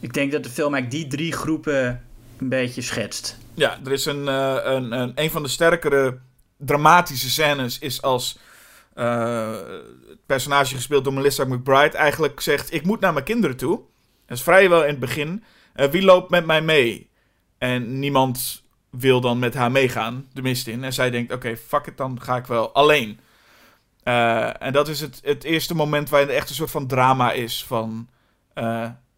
Ik denk dat de film eigenlijk die drie groepen een beetje schetst. Ja, er is een, een, een, een van de sterkere dramatische scènes is als eh, het personage gespeeld door Melissa McBride eigenlijk zegt: Ik moet naar mijn kinderen toe. Dat is vrijwel in het begin. Eh, wie loopt met mij mee? En niemand wil dan met haar meegaan, de mist in. En zij denkt: Oké, fuck it, dan ga ik wel alleen. Eh, en dat is het, het eerste moment waarin er echt een soort van drama is van...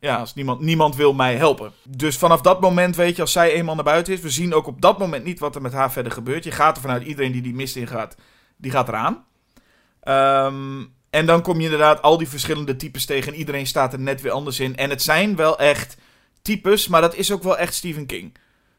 ja, als niemand, niemand wil mij helpen. Dus vanaf dat moment weet je, als zij eenmaal naar buiten is... We zien ook op dat moment niet wat er met haar verder gebeurt. Je gaat ervan uit, iedereen die die mist ingaat, die gaat eraan. Ehm, en dan kom je inderdaad al die verschillende types tegen... en iedereen staat er net weer anders in. En het zijn wel echt types, maar dat is ook wel echt Stephen King.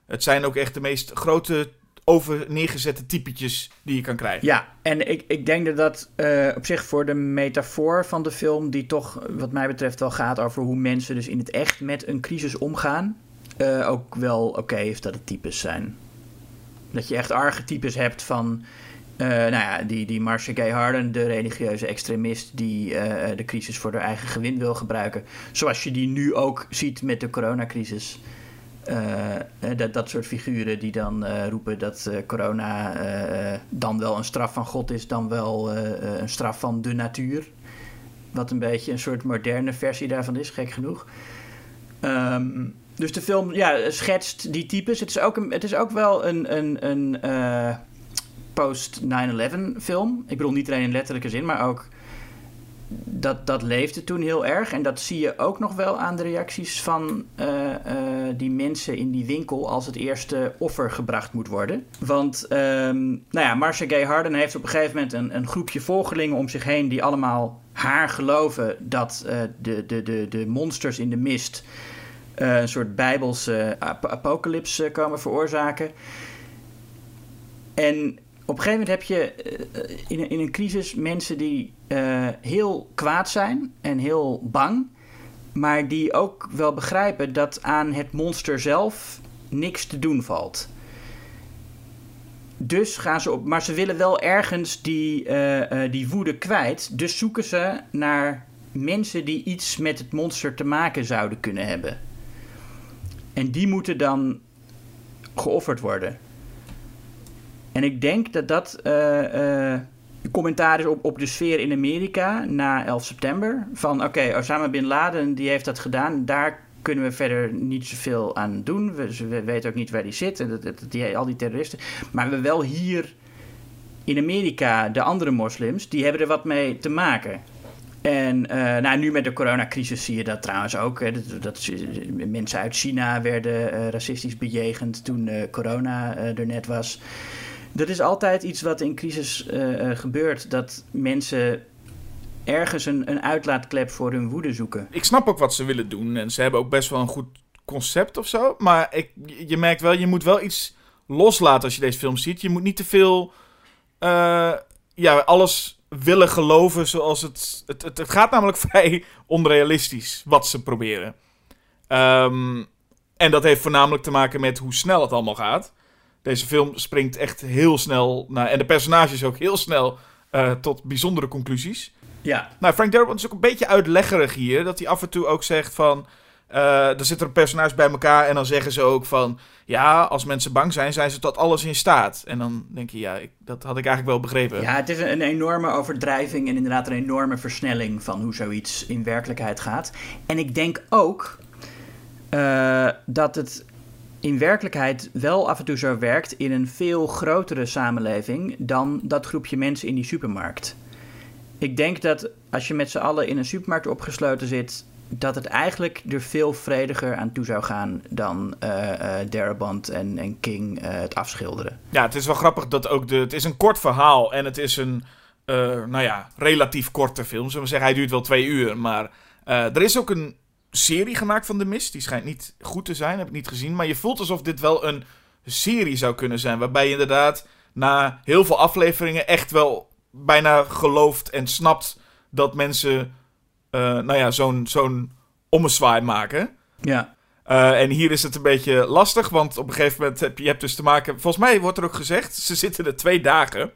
Het zijn ook echt de meest grote over neergezette typetjes die je kan krijgen. Ja, en ik, ik denk dat dat eh, op zich voor de metafoor van de film, die toch wat mij betreft wel gaat over hoe mensen dus in het echt met een crisis omgaan, eh, ook wel oké is dat het types zijn. Dat je echt archetypes hebt van, eh, nou ja, die, die Marcia Gay Harden, de religieuze extremist die eh, de crisis voor haar eigen gewin wil gebruiken. Zoals je die nu ook ziet met de coronacrisis. Eh, dat, dat soort figuren die dan roepen dat corona dan wel een straf van God is, dan wel een straf van de natuur. Wat een beetje een soort moderne versie daarvan is, gek genoeg. Ehm, dus de film ja, schetst die types. Het is ook, het is ook wel een, een, een post-9-11 film. Ik bedoel niet alleen in letterlijke zin, maar ook dat, dat leefde toen heel erg. En dat zie je ook nog wel aan de reacties van eh, eh, die mensen in die winkel als het eerste offer gebracht moet worden. Want ehm, nou ja, Marcia Gay Harden heeft op een gegeven moment een, een groepje volgelingen om zich heen die allemaal haar geloven dat eh, de, de, de, de monsters in de mist een soort bijbelse ap- apocalypse eh, komen veroorzaken. En op een gegeven moment heb je eh, in, een- in een crisis mensen die eh, heel kwaad zijn en heel bang. maar die ook wel begrijpen dat aan het monster zelf niks te doen valt. Dus gaan ze op. Maar ze willen wel ergens die, uh, die woede kwijt. Dus zoeken ze naar mensen die iets met het monster te maken zouden kunnen hebben. En die moeten dan geofferd worden. En ik denk dat dat uh, commentaar is op, op de sfeer in Amerika na 11 september. Van oké, Osama Bin Laden die heeft dat gedaan. Daar kunnen we verder niet zoveel aan doen. We, we weten ook niet waar die zit. En dat, die, al die terroristen. Maar we wel hier in Amerika, de andere moslims, die hebben er wat mee te maken. En uh, nou, nu met de coronacrisis zie je dat trouwens ook. Hè, dat, mensen uit China werden racistisch bejegend toen corona er net was. Dat is altijd iets wat in crisis gebeurt. Dat mensen ergens een, een uitlaatklep voor hun woede zoeken. Ik snap ook wat ze willen doen. En ze hebben ook best wel een goed concept of zo. Maar ik, je merkt wel, je moet wel iets loslaten als je deze film ziet. Je moet niet te veel... ja, alles willen geloven zoals het, het, het, gaat namelijk *laughs* vrij onrealistisch wat ze proberen. Um, en dat heeft voornamelijk te maken met hoe snel het allemaal gaat. Deze film springt echt heel snel naar. En de personages ook heel snel uh, tot bijzondere conclusies. Ja. Nou, Frank Darabont is ook een beetje uitleggerig hier. Dat hij af en toe ook zegt van. Uh, er zitten personages bij elkaar en dan zeggen ze ook van... Ja, als mensen bang zijn, zijn ze tot alles in staat. En dan denk je, ja, ik, dat had ik eigenlijk wel begrepen. Ja, het is een, enorme overdrijving en inderdaad een enorme versnelling... van hoe zoiets in werkelijkheid gaat. En ik denk ook uh, dat het in werkelijkheid wel af en toe zo werkt... in een veel grotere samenleving dan dat groepje mensen in die supermarkt. Ik denk dat als je met z'n allen in een supermarkt opgesloten zit dat het eigenlijk er veel vrediger aan toe zou gaan dan uh, en, en King uh, het afschilderen. Ja, het is wel grappig dat ook de. Het is een kort verhaal en het is een. nou ja, relatief korte film. Zullen we zeggen, hij duurt wel twee uur. Maar er is ook een serie gemaakt van The Mist. Die schijnt niet goed te zijn, heb ik niet gezien. Maar je voelt alsof dit wel een serie zou kunnen zijn. Waarbij je inderdaad na heel veel afleveringen echt wel bijna gelooft en snapt dat mensen uh, nou ja, zo'n zo'n ommezwaai maken. Ja. Uh, en hier is het een beetje lastig, want op een gegeven moment heb je, je hebt dus te maken... Volgens mij wordt er ook gezegd, ze zitten er twee dagen.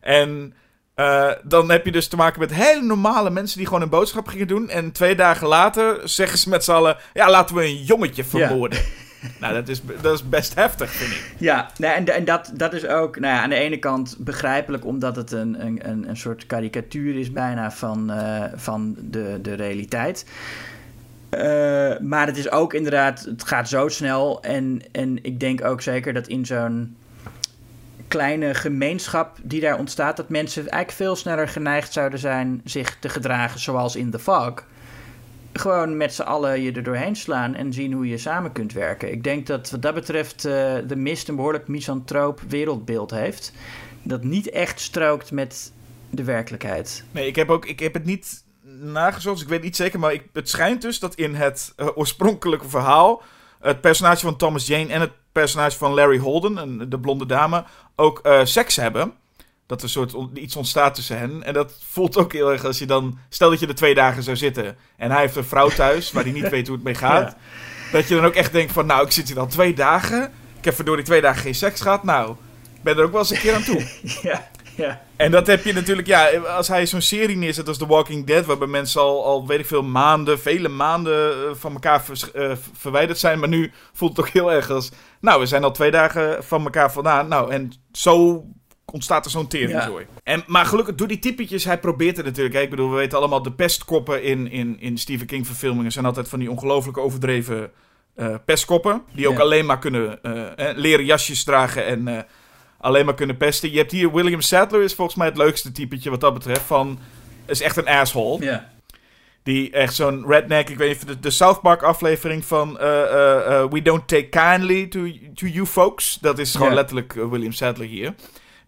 En uh, dan heb je dus te maken met hele normale mensen die gewoon een boodschap gingen doen. En twee dagen later zeggen ze met z'n allen... Ja, laten we een jongetje vermoorden. Ja. *laughs* nou, dat is, dat is best heftig, vind ik. Ja, nou, en, en dat, dat is ook nou ja, aan de ene kant begrijpelijk, omdat het een, een, een soort karikatuur is bijna van, uh, van de, de realiteit. Uh, maar het is ook inderdaad, het gaat zo snel. En, en ik denk ook zeker dat in zo'n kleine gemeenschap die daar ontstaat, dat mensen eigenlijk veel sneller geneigd zouden zijn zich te gedragen zoals in The Fog gewoon met z'n allen je er doorheen slaan en zien hoe je samen kunt werken. Ik denk dat wat dat betreft uh, de mist een behoorlijk misantroop wereldbeeld heeft. Dat niet echt strookt met de werkelijkheid. Nee, ik heb, ook, ik heb het niet nagezocht, dus ik weet niet zeker. Maar ik, het schijnt dus dat in het uh, oorspronkelijke verhaal... het personage van Thomas Jane en het personage van Larry Holden, de blonde dame, ook uh, seks hebben dat er een soort iets ontstaat tussen hen. En dat voelt ook heel erg als je dan... Stel dat je er twee dagen zou zitten en hij heeft een vrouw thuis... waar hij niet *laughs* weet hoe het mee gaat. Dat je dan ook echt denkt van... Nou, ik zit hier al twee dagen. Ik heb die twee dagen geen seks gehad. Nou, ik ben er ook wel eens een keer aan toe. *laughs* ja, ja. En dat heb je natuurlijk... Ja, als hij zo'n serie neerzet als The Walking Dead... waarbij mensen al, al weet ik veel, maanden, vele maanden... Eh, van elkaar uh, verwijderd zijn. Maar nu voelt het ook heel erg als... Nou, we zijn al twee dagen van elkaar vandaan. Nou, en zo ontstaat er zo'n teringzooi. Ja. En, maar gelukkig, door die typetjes, hij probeert het natuurlijk. Hè. Ik bedoel, we weten allemaal, de pestkoppen in, in, in Stephen King verfilmingen zijn altijd van die ongelooflijk overdreven uh, pestkoppen. Die ook alleen maar kunnen uh, leren jasjes dragen en alleen maar kunnen pesten. Je hebt hier William Sadler, is volgens mij het leukste typetje wat dat betreft. Van, is echt een asshole. Ja. Die echt zo'n redneck, ik weet niet, de, de South Park aflevering van We Don't Take Kindly to, to You Folks. Dat is gewoon letterlijk William Sadler hier.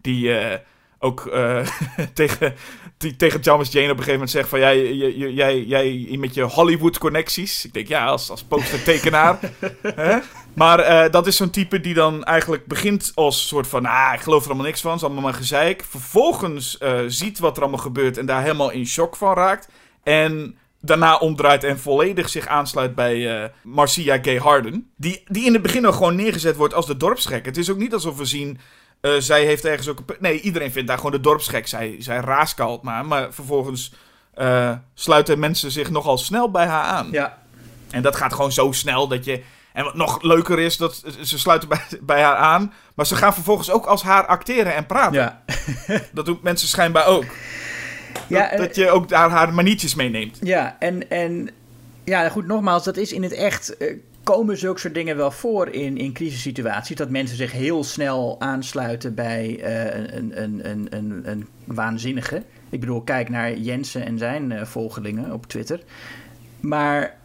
Die ook *laughs* tegen, die tegen Thomas Jane op een gegeven moment zegt van... Jij, jij, jij, jij met je Hollywood-connecties. Ik denk, ja, als, als postertekenaar. *laughs* maar uh, dat is zo'n type die dan eigenlijk begint als soort van... Ah, ik geloof er allemaal niks van, het is allemaal maar gezeik. Vervolgens ziet wat er allemaal gebeurt en daar helemaal in shock van raakt. En daarna omdraait en volledig zich aansluit bij eh, Marcia Gay Harden. Die, die in het begin nog gewoon neergezet wordt als de dorpsgek. Het is ook niet alsof we zien... eh, zij heeft ergens ook... een Nee, iedereen vindt daar gewoon de dorpsgek. Zij, zij raaskalt maar. Maar vervolgens eh, sluiten mensen zich nogal snel bij haar aan. Ja. En dat gaat gewoon zo snel dat je... En wat nog leuker is, dat ze sluiten bij, *laughs* bij haar aan. Maar ze gaan vervolgens ook als haar acteren en praten. Ja. *laughs* Dat doen mensen schijnbaar ook. Ja, dat, en- dat je ook daar haar maniertjes meeneemt. Ja, en, en ja, goed, nogmaals, dat is in het echt. eh, komen zulke soort dingen wel voor in, in crisissituaties? Dat mensen zich heel snel aansluiten bij eh, een, een, een, een, een waanzinnige. Ik bedoel, kijk naar Jensen en zijn eh, volgelingen op Twitter. Maar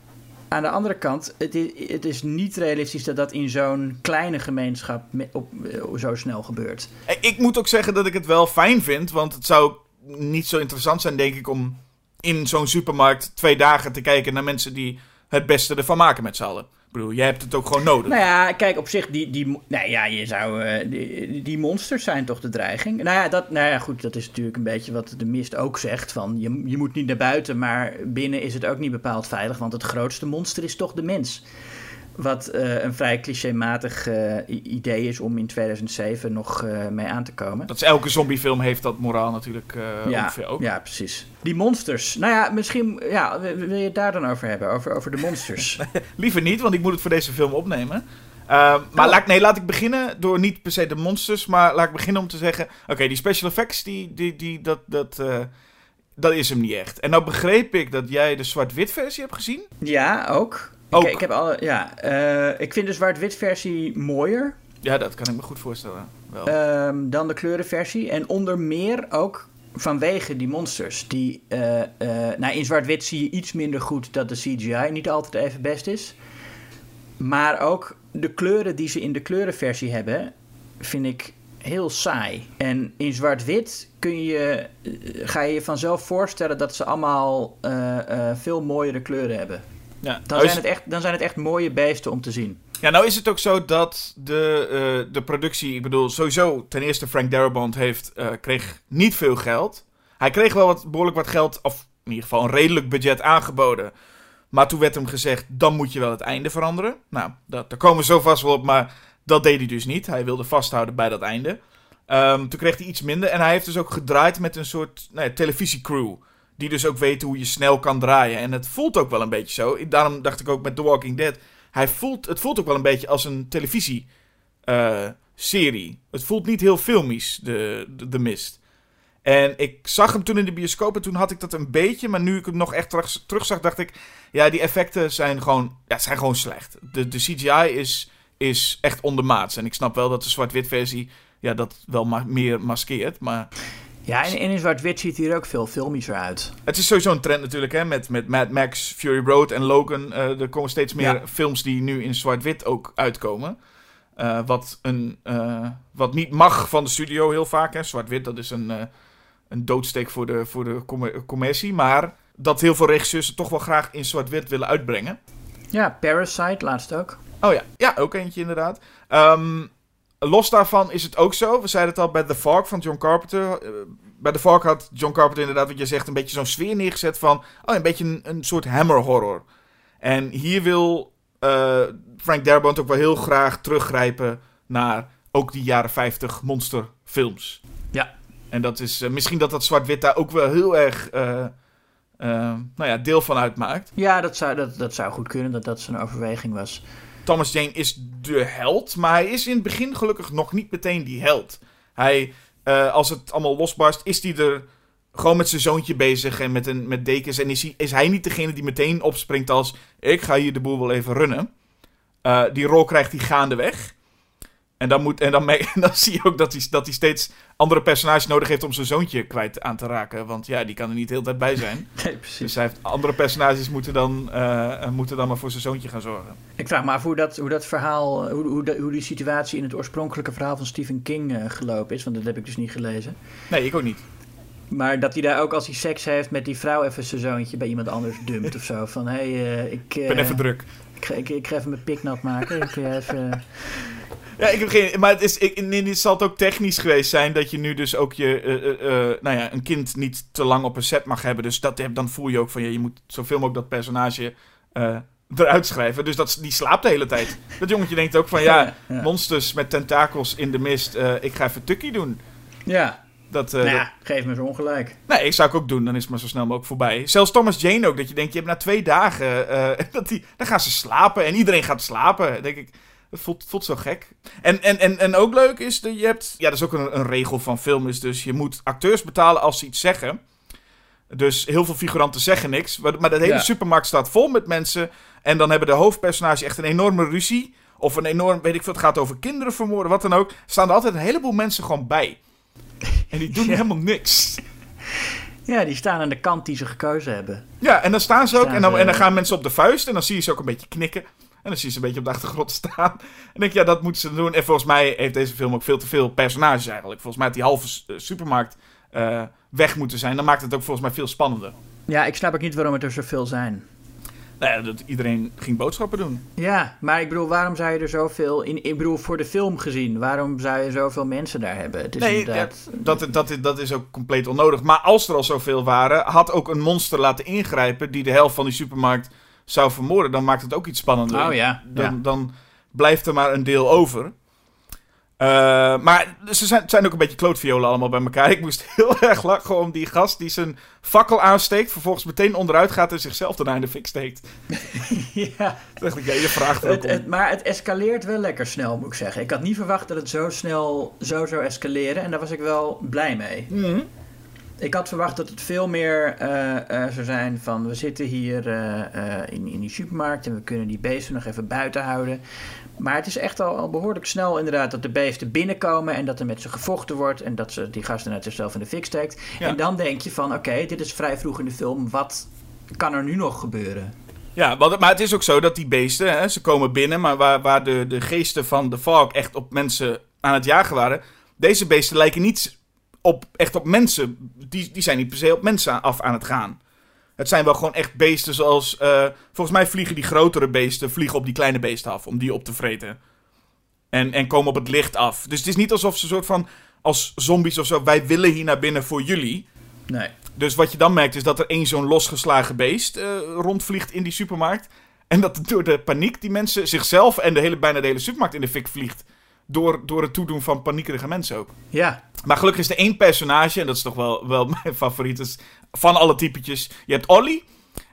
aan de andere kant, het is, het is niet realistisch dat dat in zo'n kleine gemeenschap eh, zo snel gebeurt. Eh, Ik moet ook zeggen dat ik het wel fijn vind, want het zou niet zo interessant zijn, denk ik, om in zo'n supermarkt twee dagen te kijken naar mensen die het beste ervan maken met z'n allen. Ik jij hebt het ook gewoon nodig. Nou ja, kijk, op zich, die, die, nou ja, je zou, eh, die, die monsters zijn toch de dreiging? Nou ja, dat, nou ja, goed, dat is natuurlijk een beetje wat de mist ook zegt. Van, je, je moet niet naar buiten, maar binnen is het ook niet bepaald veilig. Want het grootste monster is toch de mens. Wat eh, een vrij clichématig i- idee is om in 2007 nog eh, mee aan te komen. Dat is elke zombiefilm heeft dat moraal natuurlijk ja, ongeveer ook. ja, precies. Die monsters. Nou ja, misschien ja, wil je het daar dan over hebben? Over, over de monsters. *laughs* Liever niet, want ik moet het voor deze film opnemen. Eh, maar Oh. laat, nee, laat ik beginnen door niet per se de monsters, maar laat ik beginnen om te zeggen... Oké, die special effects, die, die, die, dat, dat, dat is hem niet echt. En nou begreep ik dat jij de zwart-wit versie hebt gezien. ja, ook. Ook. Ik, ik, heb al, ja, eh, ik vind de zwart-wit versie mooier. Ja, dat kan ik me goed voorstellen. Wel. Ehm, dan de kleurenversie. En onder meer ook vanwege die monsters. Die, eh, eh, nou, in zwart-wit zie je iets minder goed dat de CGI niet altijd even best is. Maar ook de kleuren die ze in de kleurenversie hebben, vind ik heel saai. En in zwart-wit kun je, ga je je vanzelf voorstellen dat ze allemaal veel mooiere kleuren hebben. Ja. Dan Nou zijn, het echt, dan zijn het echt mooie beesten om te zien. Ja, nou is het ook zo dat de, eh, de productie, ik bedoel, sowieso ten eerste Frank Darabont heeft, eh, kreeg niet veel geld. Hij kreeg wel wat, behoorlijk wat geld, of in ieder geval een redelijk budget aangeboden. Maar toen werd hem gezegd, dan moet je wel het einde veranderen. Nou, dat, daar komen we zo vast wel op, maar dat deed hij dus niet. Hij wilde vasthouden bij dat einde. Ehm, toen kreeg hij iets minder en hij heeft dus ook gedraaid met een soort nou ja, televisiecrew. Die dus ook weten hoe je snel kan draaien. En het voelt ook wel een beetje zo. Daarom dacht ik ook met The Walking Dead. Hij voelt, het voelt ook wel een beetje als een televisieserie. het voelt niet heel filmisch, de, de, Mist. En ik zag hem toen in de bioscoop en toen had ik dat een beetje. Maar nu ik hem nog echt terug, terugzag, dacht ik... Ja, die effecten zijn gewoon, ja, zijn gewoon slecht. De, de CGI is, is echt ondermaats. En ik snap wel dat de zwart-wit versie ja, dat wel meer maskeert. Maar Ja, en, en in zwart-wit ziet hij er ook veel filmischer uit. het is sowieso een trend natuurlijk, hè, met, met Mad Max, Fury Road en Logan. Eh, er komen steeds meer Ja. films die nu in zwart-wit ook uitkomen. Eh, wat, een, eh, wat niet mag van de studio heel vaak. hè. Zwart-wit, dat is een, een doodsteek voor de, voor de commer- commercie. Maar dat heel veel regisseurs toch wel graag in zwart-wit willen uitbrengen. Ja, Parasite laatst ook. Oh ja, ja, ook eentje inderdaad. Ehm, los daarvan is het ook zo. We zeiden het al bij The Fog van John Carpenter. Eh, bij The Fog had John Carpenter inderdaad, wat je zegt, een beetje zo'n sfeer neergezet van... Oh, een beetje een, een soort hammer horror. En hier wil eh, Frank Darabont ook wel heel graag teruggrijpen naar ook die jaren 50 monsterfilms. Ja. En dat is eh, misschien dat dat zwart-wit daar ook wel heel erg nou ja, deel van uitmaakt. Ja, dat zou, dat, dat zou goed kunnen dat dat zijn overweging was. Thomas Jane is de held, maar hij is in het begin gelukkig nog niet meteen die held. Hij, eh, als het allemaal losbarst, is hij er gewoon met zijn zoontje bezig en met, een, met dekens. En is hij, is hij niet degene die meteen opspringt als, ik ga hier de boel wel even runnen. Eh, die rol krijgt hij gaandeweg. En dan, moet, en dan, *laughs* dan zie je ook dat hij, dat hij steeds andere personages nodig heeft om zijn zoontje kwijt aan te raken. Want ja, die kan er niet de hele tijd bij zijn. *laughs* Nee, precies. Dus hij heeft, andere personages moeten dan, eh, moeten dan maar voor zijn zoontje gaan zorgen. Ik vraag me af hoe dat, hoe dat verhaal, hoe, hoe, hoe die situatie in het oorspronkelijke verhaal van Stephen King eh, gelopen is. Want dat heb ik dus niet gelezen. Nee, ik ook niet. Maar dat hij daar ook als hij seks heeft met die vrouw even zijn zoontje bij iemand anders dumpt of zo. Van hé, hey, eh, ik, Ik ben even druk. ik, ga- ik, ik ga even mijn pik nat maken. Kun jij even... *laughs* Ja, ik heb geen... Maar het, is, ik, nee, dit zal het ook technisch geweest zijn dat je nu dus ook je... eh, eh, eh, nou ja, een kind niet te lang op een set mag hebben. Dus dat, heb- dan voel je ook van... Ja, je moet zoveel mogelijk dat personage eh, eruit schrijven. Dus dat, die slaapt de hele tijd. Dat jongetje denkt ook van... Ja, Ja. monsters met tentakels in de mist. ik ga even tukkie doen. Ja, Dat, nou dat- geef me zo ongelijk. Nee, ik zou ik ook doen. Dan is het maar zo snel mogelijk voorbij. Zelfs Thomas Jane ook. Dat je denkt, je hebt na twee dagen... *laughs* dat die, dan gaan ze slapen. En iedereen gaat slapen. Denk ik, dat voelt, voelt zo gek. En, en, en, en ook leuk is dat je hebt... Ja, dat is ook een, een regel van film. Is dus je moet acteurs betalen als ze iets zeggen. Dus heel veel figuranten zeggen niks. Maar, maar de hele Ja. supermarkt staat vol met mensen. En dan hebben de hoofdpersonages echt een enorme ruzie. Of een enorm, weet ik veel, het gaat over kinderen vermoorden, wat dan ook. Staan er altijd een heleboel mensen gewoon bij. En die doen *laughs* Ja. helemaal niks. Ja, die staan aan de kant die ze gekozen hebben. Ja, en dan staan ze ook. Staan en, dan, ze- en dan gaan mensen op de vuist. En dan zie je ze ook een beetje knikken. En dan zie je ze een beetje op de achtergrond *laughs* staan. En denk je, ja, dat moeten ze doen. En volgens mij heeft deze film ook veel te veel personages eigenlijk. Volgens mij had die halve eh, supermarkt eh, weg moeten zijn. Dan maakt het ook volgens mij veel spannender. Ja, ik snap ook niet waarom het er zoveel zijn. Nou ja, dat iedereen ging boodschappen doen. Ja, maar ik bedoel, waarom zou je er zoveel... In, ik bedoel, voor de film gezien, waarom zou je zoveel mensen daar hebben? Het is Nee, inderdaad... Dat, dat, dat is ook compleet onnodig. Maar als er al zoveel waren, had ook een monster laten ingrijpen die de helft van die supermarkt zou vermoorden. Dan maakt het ook iets spannender. Oh ja, Dan, ja. dan blijft er maar een deel over. Eh, maar ze zijn, het zijn ook een beetje klootviolen allemaal bij elkaar. *laughs* Ik moest heel *laughs* erg lachen om die gast die zijn fakkel aansteekt, vervolgens meteen onderuit gaat en zichzelf daarna in de fik steekt. *laughs* ja. Dacht ik, ja, je vraagt ook Het, om. het, maar het escaleert wel lekker snel, moet ik zeggen. Ik had niet verwacht dat het zo snel zo zou escaleren. En daar was ik wel blij mee. Mhm. Ik had verwacht dat het veel meer eh, eh, zou zijn van... we zitten hier eh, in, in die supermarkt... en we kunnen die beesten nog even buiten houden. Maar het is echt al, al behoorlijk snel inderdaad... dat de beesten binnenkomen en dat er met ze gevochten wordt... en dat ze die gasten uit zichzelf in de fik steekt. Ja. En dan denk je van... oké, dit is vrij vroeg in de film. Wat kan er nu nog gebeuren? Ja, maar het is ook zo dat die beesten, hè, ze komen binnen, maar waar, waar de, de geesten van de Fog echt op mensen aan het jagen waren, deze beesten lijken niet op, echt op mensen. Die, die zijn niet per se op mensen af aan het gaan. Het zijn wel gewoon echt beesten zoals, eh, volgens mij vliegen die grotere beesten vliegen op die kleine beesten af, om die op te vreten. En, en komen op het licht af. Dus het is niet alsof ze een soort van, als zombies of zo, wij willen hier naar binnen voor jullie. Nee. Dus wat je dan merkt is dat er één zo'n losgeslagen beest eh, rondvliegt in die supermarkt. En dat door de paniek die mensen zichzelf en de hele, bijna de hele supermarkt in de fik vliegt. Door, door het toedoen van paniekerige mensen ook. Ja, Maar gelukkig is er één personage, en dat is toch wel, wel *laughs* mijn favoriet, dus van alle typetjes. Je hebt Ollie.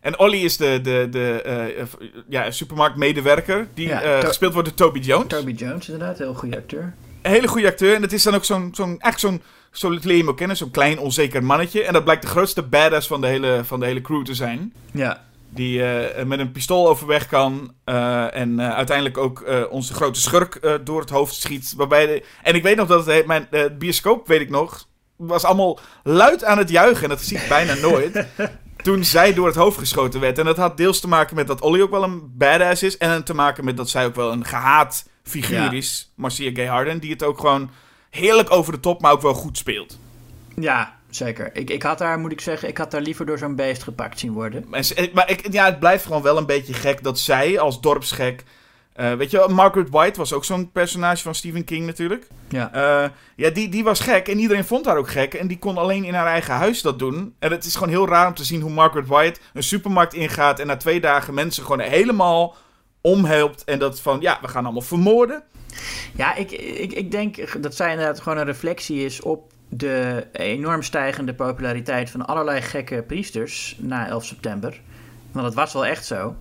En Ollie is de, de, de eh, eh, ja, supermarktmedewerker, die Ja, eh, gespeeld wordt door Toby Jones. Toby Jones inderdaad, heel goede acteur. Een hele goede acteur. En het is dan ook zo'n, zo'n eigenlijk zo'n, zo leer je hem ook kennen, zo'n klein onzeker mannetje. En dat blijkt de grootste badass van de hele, van de hele crew te zijn. Ja, Die eh, met een pistool overweg kan. eh, en eh, uiteindelijk ook onze grote schurk door het hoofd schiet. Waarbij de, en ik weet nog dat het, mijn bioscoop, weet ik nog, was allemaal luid aan het juichen. En dat zie ik bijna nooit. *laughs* Toen zij door het hoofd geschoten werd. En dat had deels te maken met dat Ollie ook wel een badass is. En te maken met dat zij ook wel een gehaat figuur Ja. is. Marcia Gay Harden. Die het ook gewoon heerlijk over de top, maar ook wel goed speelt. ja zeker. Ik, ik had daar, moet ik zeggen, ik had daar liever door zo'n beest gepakt zien worden. En ze- Maar ik, ja, het blijft gewoon wel een beetje gek dat zij als dorpsgek. eh, weet je, Margaret White was ook zo'n personage van Stephen King natuurlijk. Ja. Eh, ja, die, die was gek en iedereen vond haar ook gek. En die kon alleen in haar eigen huis dat doen. En het is gewoon heel raar om te zien hoe Margaret White een supermarkt ingaat. En na twee dagen mensen gewoon helemaal omhelpt. En dat van, ja, we gaan allemaal vermoorden. Ja, ik, ik, ik denk dat zij inderdaad gewoon een reflectie is op de enorm stijgende populariteit van allerlei gekke priesters na 11 september. Want het was wel echt zo.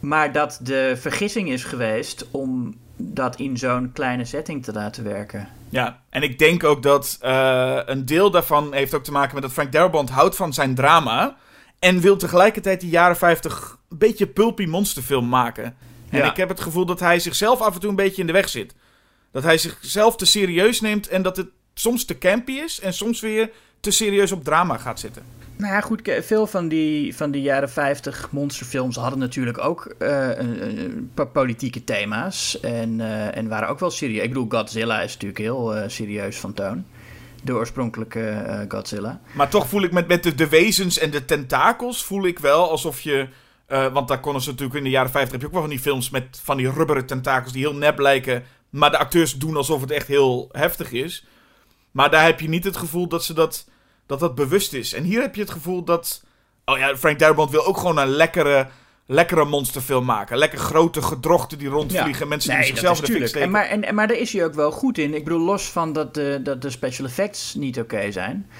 Maar dat de vergissing is geweest om dat in zo'n kleine setting te laten werken. Ja, en ik denk ook dat eh, een deel daarvan heeft ook te maken met dat Frank Darabont houdt van zijn drama. En wil tegelijkertijd die jaren 50 een beetje pulpy monsterfilm maken. En Ja. ik heb het gevoel dat hij zichzelf af en toe een beetje in de weg zit. Dat hij zichzelf te serieus neemt en dat het soms te campy is en soms weer te serieus op drama gaat zitten. Nou ja, goed, veel van die, van die jaren 50 monsterfilms hadden natuurlijk ook eh, een, een paar politieke thema's. En, eh, en waren ook wel serieus. Ik bedoel, Godzilla is natuurlijk heel eh, serieus van toon. De oorspronkelijke Godzilla. Maar toch voel ik met, met de, de wezens en de tentakels voel ik wel alsof je... want daar konden ze natuurlijk in de jaren 50 heb je ook wel van die films met van die rubberen tentakels die heel nep lijken. Maar de acteurs doen alsof het echt heel heftig is. Maar daar heb je niet het gevoel dat ze dat, dat, dat bewust is. En hier heb je het gevoel dat. Oh ja, Frank Darabont wil ook gewoon een lekkere, lekkere monsterfilm maken. Lekker grote gedrochten die rondvliegen. Mensen die zichzelf in de steken. En maar, en, maar daar is hij ook wel goed in. Ik bedoel, los van dat de, dat de special effects niet oké zijn...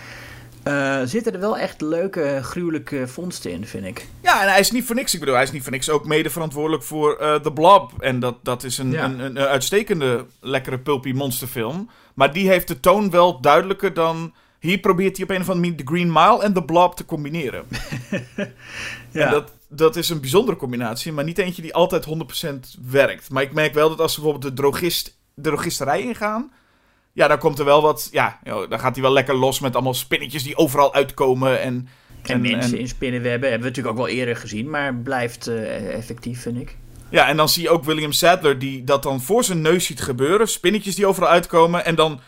eh, zitten er wel echt leuke, gruwelijke vondsten in, vind ik. Ja, en hij is niet voor niks. Ik bedoel, hij is niet voor niks ook mede verantwoordelijk voor eh The Blob. En dat, dat is een, Ja. een, een, uitstekende, lekkere pulpy monsterfilm. Maar die heeft de toon wel duidelijker dan... Hier probeert hij op een of andere manier The Green Mile en The Blob te combineren. *laughs* En dat, dat is een bijzondere combinatie, maar niet eentje die altijd 100% werkt. Maar ik merk wel dat als ze bijvoorbeeld de, drogist, de drogisterij ingaan... Ja, dan komt er wel wat... Ja, joh, dan gaat hij wel lekker los met allemaal spinnetjes die overal uitkomen. En, En, mensen in spinnenwebben hebben we natuurlijk ook wel eerder gezien, maar blijft eh, effectief, vind ik. Ja, en dan zie je ook William Sadler die dat dan voor zijn neus ziet gebeuren. Spinnetjes die overal uitkomen. En dan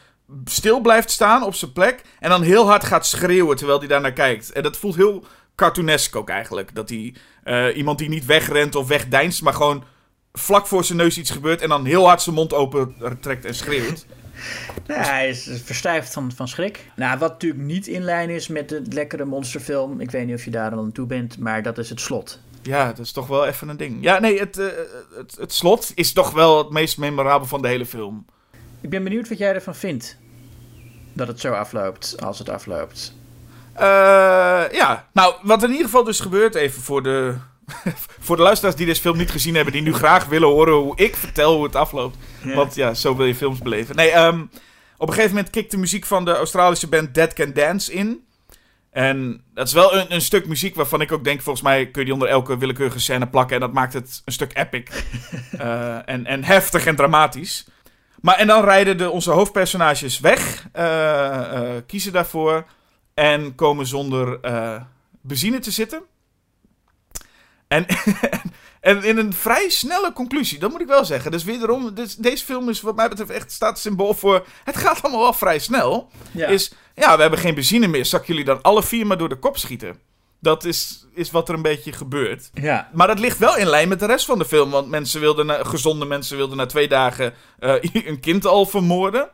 stil blijft staan op zijn plek. En dan heel hard gaat schreeuwen terwijl hij daar naar kijkt. En dat voelt heel cartoonesk ook eigenlijk. Dat hij eh, iemand die niet wegrent of wegdeinst, maar gewoon vlak voor zijn neus iets gebeurt. En dan heel hard zijn mond open trekt en schreeuwt. Ja, hij is verstijfd van, van schrik. Nou, wat natuurlijk niet in lijn is met de lekkere monsterfilm. Ik weet niet of je daar al aan toe bent, maar dat is het slot. Ja, dat is toch wel even een ding. Ja, nee, het, eh, het, het slot is toch wel het meest memorabel van de hele film. Ik ben benieuwd wat jij ervan vindt. Dat het zo afloopt, als het afloopt. Eh, ja, nou, wat in ieder geval dus gebeurt, even voor de, *laughs* voor de luisteraars die deze film niet gezien hebben, die nu graag willen horen hoe ik vertel hoe het afloopt. Want ja, zo wil je films beleven. Nee, ehm, op een gegeven moment kikt de muziek van de Australische band Dead Can Dance in. En dat is wel een, een stuk muziek waarvan ik ook denk, volgens mij kun je die onder elke willekeurige scène plakken. En dat maakt het een stuk epic. *laughs* Eh, en, en heftig en dramatisch. Maar en dan rijden de, onze hoofdpersonages weg, eh, eh, kiezen daarvoor en komen zonder benzine te zitten. En, *laughs* en in een vrij snelle conclusie, dat moet ik wel zeggen. Dus wederom, dus deze film is wat mij betreft echt staat symbool voor... Het gaat allemaal wel vrij snel. Ja. Is, ja, we hebben geen benzine meer. Zal ik jullie dan alle vier maar door de kop schieten? Dat is, is wat er een beetje gebeurt. Ja, Maar dat ligt wel in lijn met de rest van de film. Want mensen wilden na, gezonde mensen wilden na twee dagen eh, *laughs* een kind al vermoorden.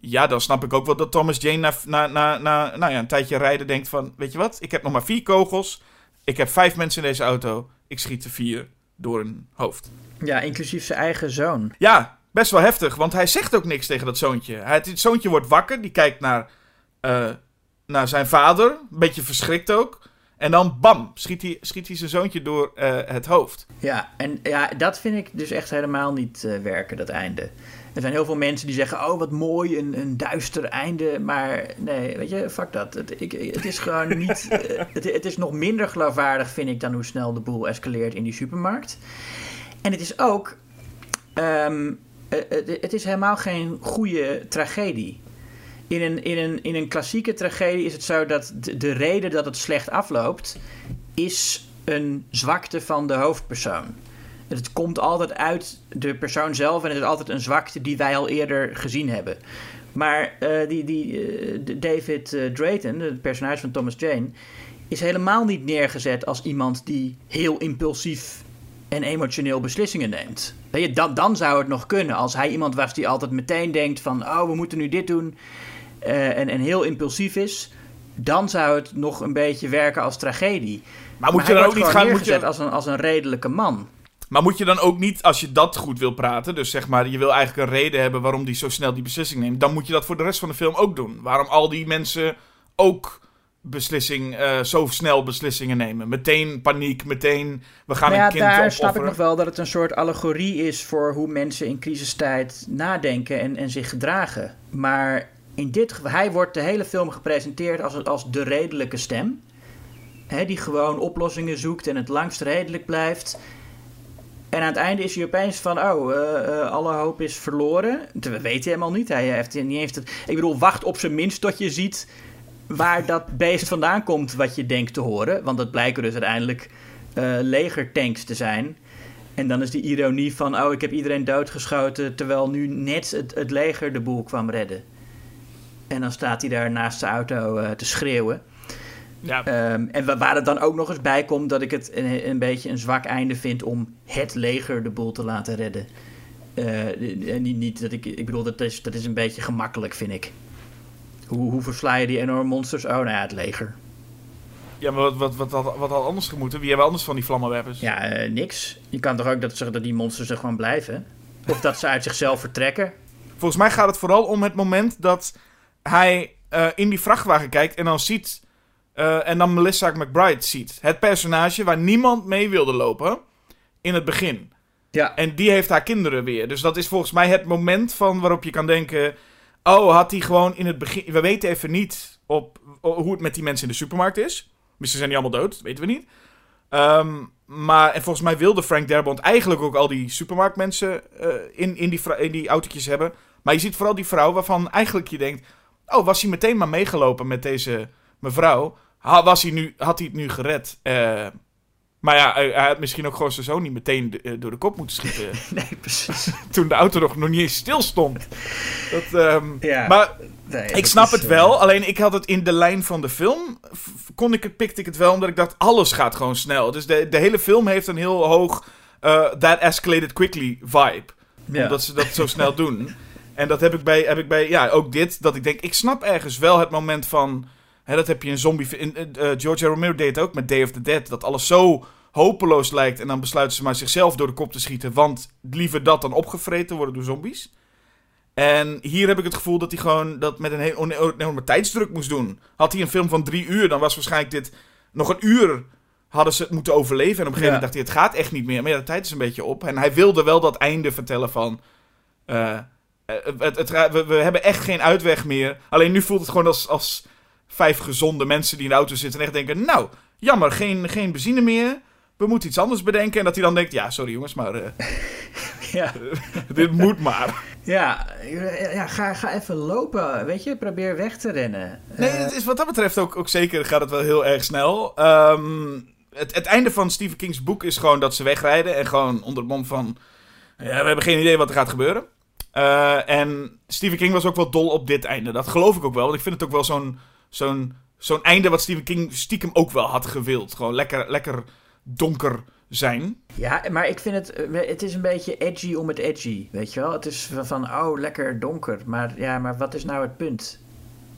Ja, dan snap ik ook wel dat Thomas Jane na, na, na, na nou ja, een tijdje rijden denkt van... Weet je wat, ik heb nog maar vier kogels. Ik heb vijf mensen in deze auto. Ik schiet er vier door hun hoofd. ja, inclusief zijn eigen zoon. Ja, best wel heftig, want hij zegt ook niks tegen dat zoontje. Het zoontje wordt wakker, die kijkt naar, eh, naar zijn vader, een beetje verschrikt ook. En dan bam, schiet hij, schiet hij zijn zoontje door eh, het hoofd. Ja, en ja, dat vind ik dus echt helemaal niet eh, werken, dat einde. Er zijn heel veel mensen die zeggen, oh wat mooi, een, een duister einde. Maar nee, weet je, fuck dat. Het, ik, het is gewoon *laughs* niet... eh, het, het is nog minder geloofwaardig, vind ik, dan hoe snel de boel escaleert in die supermarkt. En het is ook... ehm, eh, het, het is helemaal geen goede tragedie. In een, in, een, in een klassieke tragedie is het zo dat de, de reden dat het slecht afloopt... is een zwakte van de hoofdpersoon. Het komt altijd uit de persoon zelf en het is altijd een zwakte die wij al eerder gezien hebben. Maar eh, die, die, eh, David eh, Drayton, het personage van Thomas Jane, is helemaal niet neergezet als iemand die heel impulsief en emotioneel beslissingen neemt. Weet je, dan, dan zou het nog kunnen. Als hij iemand was die altijd meteen denkt van... oh, we moeten nu dit doen... en, en heel impulsief is... dan zou het nog een beetje werken als tragedie. Maar moet je dan ook niet gaan... Moet je, als, een, als een redelijke man. Maar moet je dan ook niet, als je dat goed wil praten... dus zeg maar, je wil eigenlijk een reden hebben waarom die zo snel die beslissing neemt... dan moet je dat voor de rest van de film ook doen. Waarom al die mensen ook beslissing, eh, zo snel beslissingen nemen. Meteen paniek, meteen we gaan Maar ja, een kind daar opofferen. snap ik nog wel dat het een soort allegorie is voor hoe mensen in crisistijd nadenken en, en zich gedragen. Maar in dit hij wordt de hele film gepresenteerd als, als de redelijke stem. Hè, die gewoon oplossingen zoekt en het langst redelijk blijft. En aan het einde is hij opeens van, oh, eh, eh, alle hoop is verloren. Weet hij helemaal niet. Hij heeft niet eens het. Ik bedoel, wacht op zijn minst tot je ziet waar dat beest vandaan komt wat je denkt te horen. Want dat blijken dus uiteindelijk eh, legertanks te zijn. En dan is die ironie van, oh, ik heb iedereen doodgeschoten... terwijl nu net het, leger de boel kwam redden. En dan staat hij daar naast zijn auto te schreeuwen. Ja, Ehm, en wa- waar het dan ook nog eens bij komt dat ik het een, een beetje een zwak einde vind om het leger de boel te laten redden. Uh, niet, niet dat ik, ik bedoel, dat is, dat is een beetje gemakkelijk, vind ik. Hoe, hoe versla je die enorme monsters? Oh, nou ja, het leger. Ja, maar wat, wat, wat, wat, wat had anders gemoeten? Wie hebben anders van die vlammenwerpers? Ja, uh, niks. Je kan toch ook dat zeggen dat die monsters er gewoon blijven? Of dat ze uit zichzelf vertrekken? Volgens mij gaat het vooral om het moment dat hij uh, in die vrachtwagen kijkt en dan ziet... Uh, en dan Melissa McBride ziet. Het personage waar niemand mee wilde lopen in het begin. Ja. En die heeft haar kinderen weer. Dus dat is volgens mij het moment van waarop je kan denken... Oh, had hij gewoon in het begin... We weten even niet op, hoe het met die mensen in de supermarkt is. Misschien zijn die allemaal dood, weten we niet. Um, maar en volgens mij wilde Frank Darabont eigenlijk ook al die supermarktmensen uh, in, in, die, in die autootjes hebben. Maar je ziet vooral die vrouw waarvan eigenlijk je denkt... Oh, was hij meteen maar meegelopen met deze mevrouw? Ha, was hij nu, had hij het nu gered? Uh, maar ja, hij, hij, had misschien ook gewoon zijn zoon niet meteen de, uh, door de kop moeten schieten. *laughs* nee, precies. *laughs* Toen de auto nog, nog niet eens stil stond. Dat, um, ja, maar nee, ik snap het wel. Alleen ik had het in de lijn van de film. Kon ik het, pikte ik het wel, omdat ik dacht, alles gaat gewoon snel. Dus de, de hele film heeft een heel hoog uh, that escalated quickly vibe. Ja. Omdat ze dat zo snel *laughs* doen. En dat heb ik bij, heb ik bij, ja, ook dit. Dat ik denk, ik snap ergens wel het moment van... Hè, dat heb je in zombie... In, uh, George Romero deed het ook met Day of the Dead. Dat alles zo hopeloos lijkt. En dan besluiten ze maar zichzelf door de kop te schieten. Want liever dat dan opgevreten worden door zombies. En hier heb ik het gevoel dat hij gewoon dat met een hele enorme tijdsdruk moest doen. Had hij een film van drie uur, dan was waarschijnlijk dit nog een uur hadden ze het moeten overleven. En op een gegeven moment dacht hij, het gaat echt niet meer. Maar ja, de tijd is een beetje op. En hij wilde wel dat einde vertellen van... Uh, het, het, we, we, hebben echt geen uitweg meer. Alleen nu voelt het gewoon als, als vijf gezonde mensen die in de auto zitten en echt denken... Nou, jammer, geen, geen benzine meer. We moeten iets anders bedenken. En dat hij dan denkt, ja, sorry jongens, maar... Uh, *laughs* ja. dit moet maar. Ja, ja ga, ga even lopen, weet je, probeer weg te rennen. Nee, het is wat dat betreft ook, ook zeker gaat het wel heel erg snel. Um, het, het einde van Stephen King's boek is gewoon dat ze wegrijden en gewoon onder het mom van... Ja, we hebben geen idee wat er gaat gebeuren. Uh, en Stephen King was ook wel dol op dit einde. Dat geloof ik ook wel, want ik vind het ook wel zo'n zo'n zo'n einde wat Stephen King stiekem ook wel had gewild. Gewoon lekker, lekker donker zijn. Ja, maar ik vind het, het is een beetje edgy om het edgy, weet je wel? Het is van, oh, lekker donker. Maar ja, maar wat is nou het punt?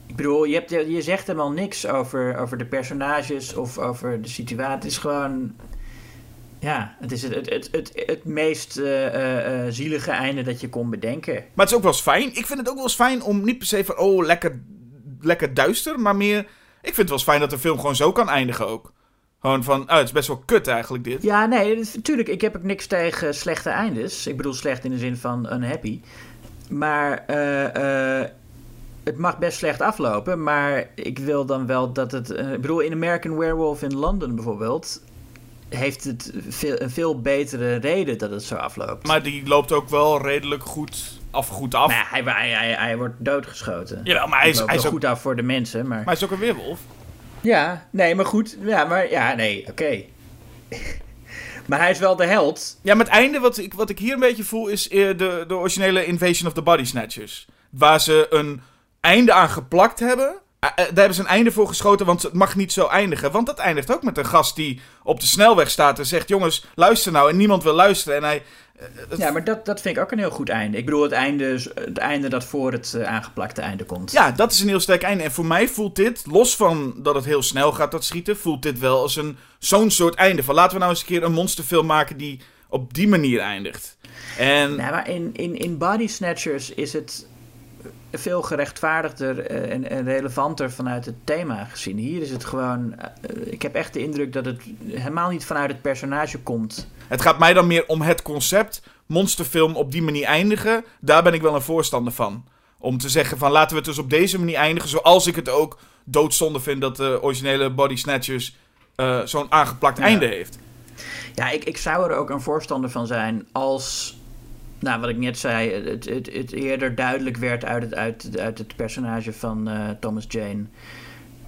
Ik bedoel, je, hebt, je zegt helemaal niks over, over de personages of over de situatie. Het is gewoon, ja, het is het, het, het, het, het meest uh, uh, zielige einde dat je kon bedenken. Maar het is ook wel eens fijn. Ik vind het ook wel eens fijn om niet per se van, oh, lekker, lekker duister, maar meer... Ik vind het wel eens fijn dat de film gewoon zo kan eindigen ook. Gewoon van, oh, het is best wel kut eigenlijk dit. Ja, nee, natuurlijk. Ik heb ook niks tegen slechte eindes. Ik bedoel slecht in de zin van unhappy. Maar uh, uh, het mag best slecht aflopen. Maar ik wil dan wel dat het... Uh, ik bedoel, in American Werewolf in London bijvoorbeeld... heeft het veel, een veel betere reden dat het zo afloopt. Maar die loopt ook wel redelijk goed af, goed af. Hij, hij, hij, hij, wordt doodgeschoten. Ja, maar hij is, hij is ook goed af voor de mensen. Maar, maar hij is ook een weerwolf. Ja, nee, maar goed. Ja, maar ja, nee, oké. Okay. *laughs* maar hij is wel de held. Ja, maar het einde wat ik, wat ik hier een beetje voel is de, de originele Invasion of the Body Snatchers. Waar ze een einde aan geplakt hebben. Daar hebben ze een einde voor geschoten, want het mag niet zo eindigen. Want dat eindigt ook met een gast die op de snelweg staat en zegt: Jongens, luister nou. En niemand wil luisteren. En hij. Het... Ja, maar dat, dat vind ik ook een heel goed einde. Ik bedoel, het einde, het einde dat voor het uh, aangeplakte einde komt. Ja, dat is een heel sterk einde. En voor mij voelt dit, los van dat het heel snel gaat, dat schieten, voelt dit wel als een zo'n soort einde. Van laten we nou eens een keer een monsterfilm maken die op die manier eindigt. En... Nou, maar in, in, in Body Snatchers is het veel gerechtvaardigder en, en, relevanter vanuit het thema gezien. Hier is het gewoon. Uh, ik heb echt de indruk dat het helemaal niet vanuit het personage komt. Het gaat mij dan meer om het concept. Monsterfilm op die manier eindigen. Daar ben ik wel een voorstander van. Om te zeggen van laten we het dus op deze manier eindigen. Zoals ik het ook doodzonde vind dat de originele Body Snatchers uh, zo'n aangeplakt ja. einde heeft. Ja, ik, ik zou er ook een voorstander van zijn als nou, wat ik net zei, het, het, het eerder duidelijk werd uit het, uit, uit het personage van uh, Thomas Jane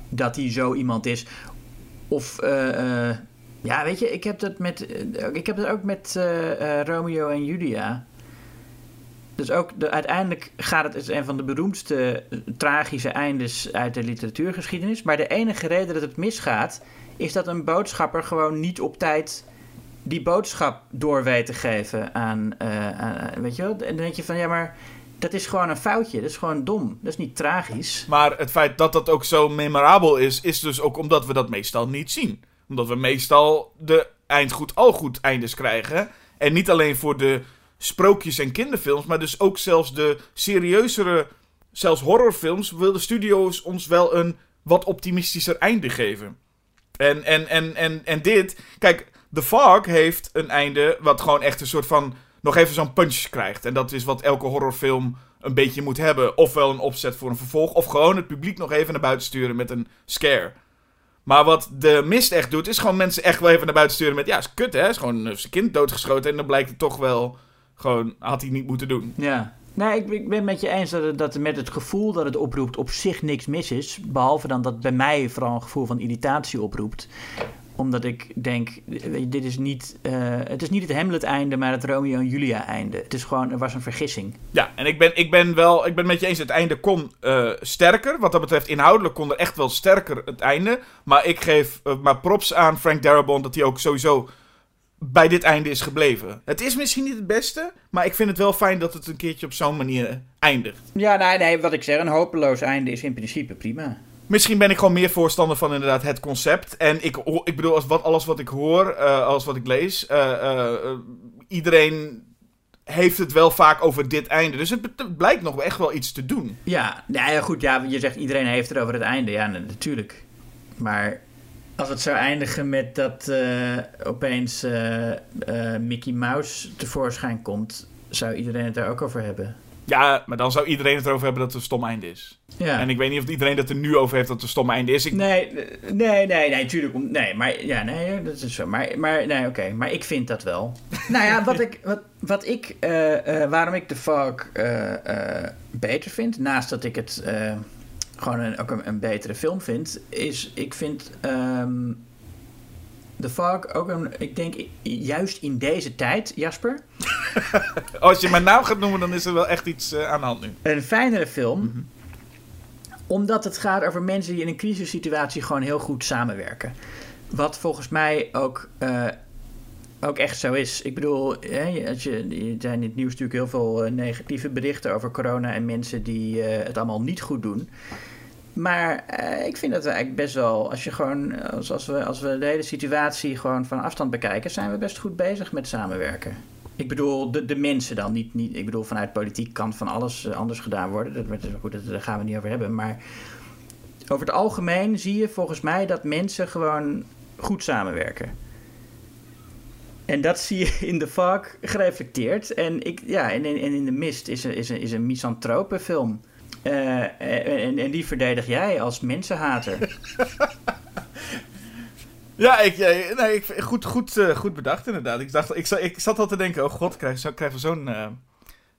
dat hij zo iemand is. Of, uh, uh, ja, weet je, ik heb dat met, ik heb dat ook met Romeo en Julia. Dus ook de, uiteindelijk gaat het, het is een van de beroemdste tragische eindes uit de literatuurgeschiedenis. Maar de enige reden dat het misgaat, is dat een boodschapper gewoon niet op tijd die boodschap door weet te geven aan, eh, aan- weet je wel? En dan denk je van, ja, maar dat is gewoon een foutje. Dat is gewoon dom. Dat is niet tragisch. Maar het feit dat dat ook zo memorabel is, is dus ook omdat we dat meestal niet zien. Omdat we meestal de eindgoed al goed eindes krijgen. En niet alleen voor de sprookjes en kinderfilms, maar dus ook zelfs de serieuzere, zelfs horrorfilms, wil de studio's ons wel een wat optimistischer einde geven. En, en, en, en, en dit, kijk, The Fog heeft een einde wat gewoon echt een soort van, nog even zo'n punch krijgt. En dat is wat elke horrorfilm een beetje moet hebben. Ofwel een opzet voor een vervolg, of gewoon het publiek nog even naar buiten sturen met een scare. Maar wat de mist echt doet, is gewoon mensen echt wel even naar buiten sturen met... Ja, is kut hè, is gewoon eh, zijn kind doodgeschoten. En dan blijkt het toch wel, gewoon, had hij niet moeten doen. Ja. Nee, ik, ik ben het met je eens dat, het, dat er met het gevoel dat het oproept op zich niks mis is. Behalve dan dat bij mij vooral een gevoel van irritatie oproept. Omdat ik denk, dit is niet, eh, het is niet het Hamlet-einde, maar het Romeo en Julia-einde. Het is gewoon, er was een vergissing. Ja, en ik ben, ik ben wel, ik ben met je eens, het einde kon eh, sterker. Wat dat betreft, inhoudelijk kon er echt wel sterker het einde. Maar ik geef eh, maar props aan Frank Darabont dat hij ook sowieso bij dit einde is gebleven. Het is misschien niet het beste, maar ik vind het wel fijn dat het een keertje op zo'n manier eindigt. Ja, nee, nee, wat ik zeg, een hopeloos einde is in principe prima. Misschien ben ik gewoon meer voorstander van inderdaad het concept. En ik, ik bedoel, als wat, alles wat ik hoor, eh, alles wat ik lees, eh, iedereen heeft het wel vaak over dit einde. Dus het, blijkt nog echt wel iets te doen. Ja, nou ja, goed, ja, je zegt iedereen heeft het over het einde. Ja, na- natuurlijk. Maar als het zou eindigen met dat opeens Mickey Mouse tevoorschijn komt, zou iedereen het daar ook over hebben. Ja, maar dan zou iedereen het erover hebben dat het een stom einde is. Ja. En ik weet niet of iedereen het er nu over heeft dat het een stom einde is. Ik, Nee, nee, nee, nee, tuurlijk. Nee, maar ja, nee, dat is zo. Maar, maar nee, oké, maar ik vind dat wel. *laughs* nou ja, wat ik, wat, wat ik, eh, eh, waarom ik de Fog eh, eh, beter vind, naast dat ik het eh, gewoon een, ook een, een betere film vind, is ik vind ehm The Fog ook een, ik denk juist in deze tijd, Jasper, *laughs* als je mijn naam gaat noemen, dan is er wel echt iets eh, aan de hand nu. een fijnere film. Omdat het gaat over mensen die in een crisissituatie gewoon heel goed samenwerken. Wat volgens mij ook, eh, ook echt zo is. Ik bedoel, hè, als je, er zijn in het nieuws natuurlijk heel veel eh, negatieve berichten over corona en mensen die het allemaal niet goed doen. Maar eh, ik vind dat we eigenlijk best wel, als je gewoon, als, als, we, als we de hele situatie gewoon van afstand bekijken, zijn we best goed bezig met samenwerken. Ik bedoel, de, de mensen dan, niet, niet, ik bedoel, vanuit politiek kan van alles eh, anders gedaan worden. Dat, goed, dat, daar gaan we niet over hebben. Maar over het algemeen zie je volgens mij dat mensen gewoon goed samenwerken. En dat zie je in de Fog gereflecteerd. En, ik, ja, en, en in de Mist is een, is een, is een misantropenfilm. Eh, en, en die verdedig jij als mensenhater. *laughs* Ja, ik, ja, nee, ik, goed, goed, eh, goed bedacht inderdaad. Ik, dacht, ik, zat- ik zat al te denken, oh god, krijgen zo, we zo'n eh,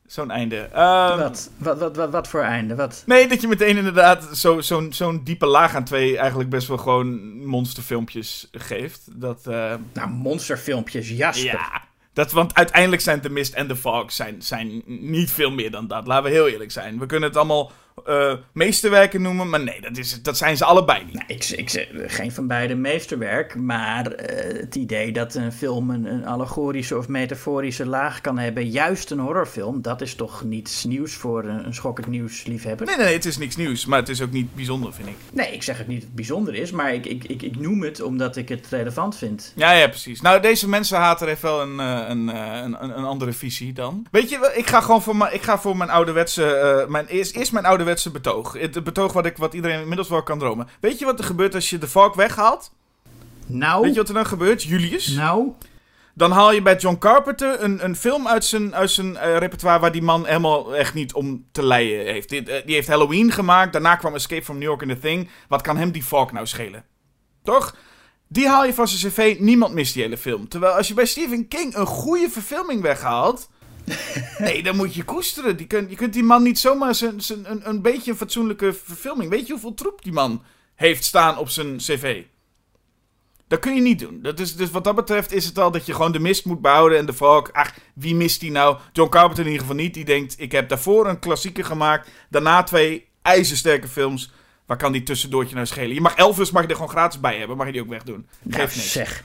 zo'n einde. Ehm, wat? Wat, wat, wat, wat voor einde? Wat? Nee, dat je meteen inderdaad zo- zo'n zo'n diepe laag aan twee eigenlijk best wel gewoon monsterfilmpjes geeft. Dat, eh, Nou, monsterfilmpjes, Jasper. ja, dat, want uiteindelijk zijn The Mist en The Fog zijn, zijn niet veel meer dan dat. Laten we heel eerlijk zijn. We kunnen het allemaal eh meesterwerken noemen, maar nee, dat, is, dat zijn ze allebei niet. Nou, ik, ik zeg geen van beide meesterwerk, maar eh, het idee dat een film een, een allegorische of metaforische laag kan hebben, juist een horrorfilm, dat is toch niets nieuws voor een, een schokkend nieuwsliefhebber? Nee, nee, nee, het is niks nieuws, maar het is ook niet bijzonder, vind ik. Nee, ik zeg het niet dat het bijzonder is, maar ik, ik, ik, ik noem het omdat ik het relevant vind. Ja, ja, precies. Nou, deze mensenhater heeft wel een, eh, een, een, een, andere visie dan. Weet je, ik ga gewoon voor mijn, ik ga voor mijn ouderwetse, mijn, eerst, eerst mijn ouderwetse betoog. Het, betoog wat, ik, wat iedereen inmiddels wel kan dromen. Weet je wat er gebeurt als je de valk weghaalt? Nou, Weet je wat er dan gebeurt, Julius? nou, Dan haal je bij John Carpenter een, een film uit zijn, uit zijn eh, repertoire waar die man helemaal echt niet om te leien heeft. Die, eh, die heeft Halloween gemaakt, daarna kwam Escape from New York in The Thing. Wat kan hem die valk nou schelen? Toch? Die haal je van zijn cv, niemand mist die hele film. Terwijl als je bij Stephen King een goede verfilming weghaalt... *laughs* nee, dan moet je koesteren. Die kun, je kunt die man niet zomaar zijn, zijn, een, een beetje een fatsoenlijke verfilming... Weet je hoeveel troep die man heeft staan op zijn cv? Dat kun je niet doen. Dat is, dus wat dat betreft is het al dat je gewoon de mist moet behouden en de valk. Ach, wie mist die nou? John Carpenter in ieder geval niet. Die denkt, ik heb daarvoor een klassieker gemaakt. Daarna twee ijzersterke films. Waar kan die tussendoortje nou schelen? Je mag Elvis mag je er gewoon gratis bij hebben. Mag je die ook wegdoen. nou Geeft niks. zeg.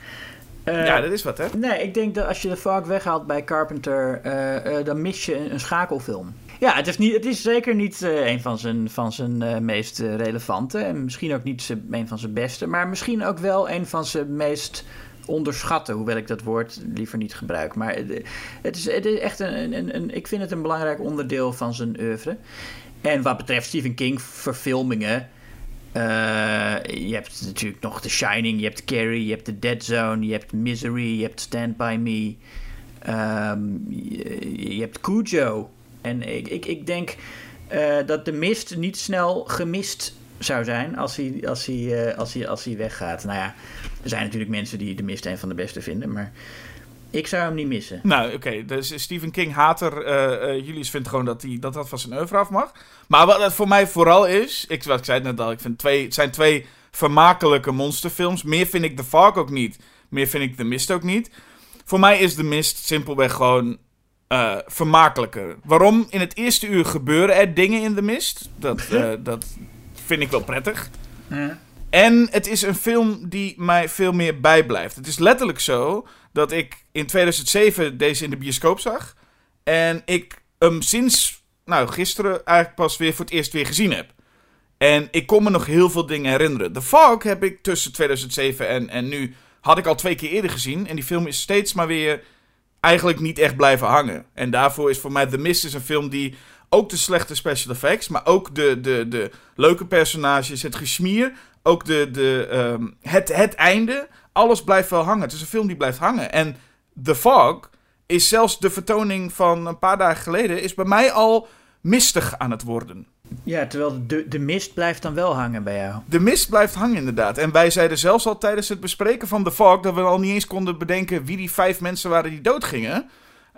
Eh, ja, dat is wat, hè? Nee, ik denk dat als je de Fog weghaalt bij Carpenter, eh, eh, dan mis je een, een schakelfilm. Ja, het is, niet, het is zeker niet een van zijn, van zijn meest relevante. En misschien ook niet zijn- een van zijn beste. Maar misschien ook wel een van zijn meest onderschatte. Hoewel ik dat woord liever niet gebruik. Maar het, het, is, het is echt een, een, een... Ik vind het een belangrijk onderdeel van zijn oeuvre. En wat betreft Stephen King verfilmingen... eh, je hebt natuurlijk nog The Shining, je hebt Carrie, je hebt The Dead Zone, je hebt Misery, je hebt Stand By Me. Ehm, je, hebt Cujo. En ik, ik, ik denk eh, dat de mist niet snel gemist zou zijn als hij, als, hij, eh, als, hij, als hij weggaat. Nou ja, er zijn natuurlijk mensen die de mist een van de beste vinden, maar ik zou hem niet missen. Nou, oké. dus Stephen King hater. eh eh, Julius vindt gewoon dat hij dat, dat van zijn oeuvre af mag. Maar wat het voor mij vooral is... Ik, wat ik zei het net al. Ik vind twee, het zijn twee vermakelijke monsterfilms. Meer vind ik The Fog ook niet. Meer vind ik The Mist ook niet. Voor mij is The Mist simpelweg gewoon eh, vermakelijker. Waarom? In het eerste uur gebeuren er dingen in The Mist. Dat, *laughs* dat vind ik wel prettig. En het is een film die mij veel meer bijblijft. Het is letterlijk zo dat ik in 2007 deze in de bioscoop zag. En ik hem sinds, nou, gisteren eigenlijk pas weer voor het eerst weer gezien heb. En ik kon me nog heel veel dingen herinneren. The Fog heb ik tussen 2007 en, en nu, had ik al twee keer eerder gezien. En die film is steeds maar weer eigenlijk niet echt blijven hangen. En daarvoor is voor mij The Mist is een film die ook de slechte special effects, maar ook de, de, de leuke personages, het gesmier, ook de, de, ehm, het, het einde, alles blijft wel hangen. Het is een film die blijft hangen. En The Fog is zelfs de vertoning van een paar dagen geleden, is bij mij al mistig aan het worden. Ja, terwijl de, de mist blijft dan wel hangen bij jou. De mist blijft hangen inderdaad. En wij zeiden zelfs al tijdens het bespreken van The Fog dat we al niet eens konden bedenken wie die vijf mensen waren die doodgingen.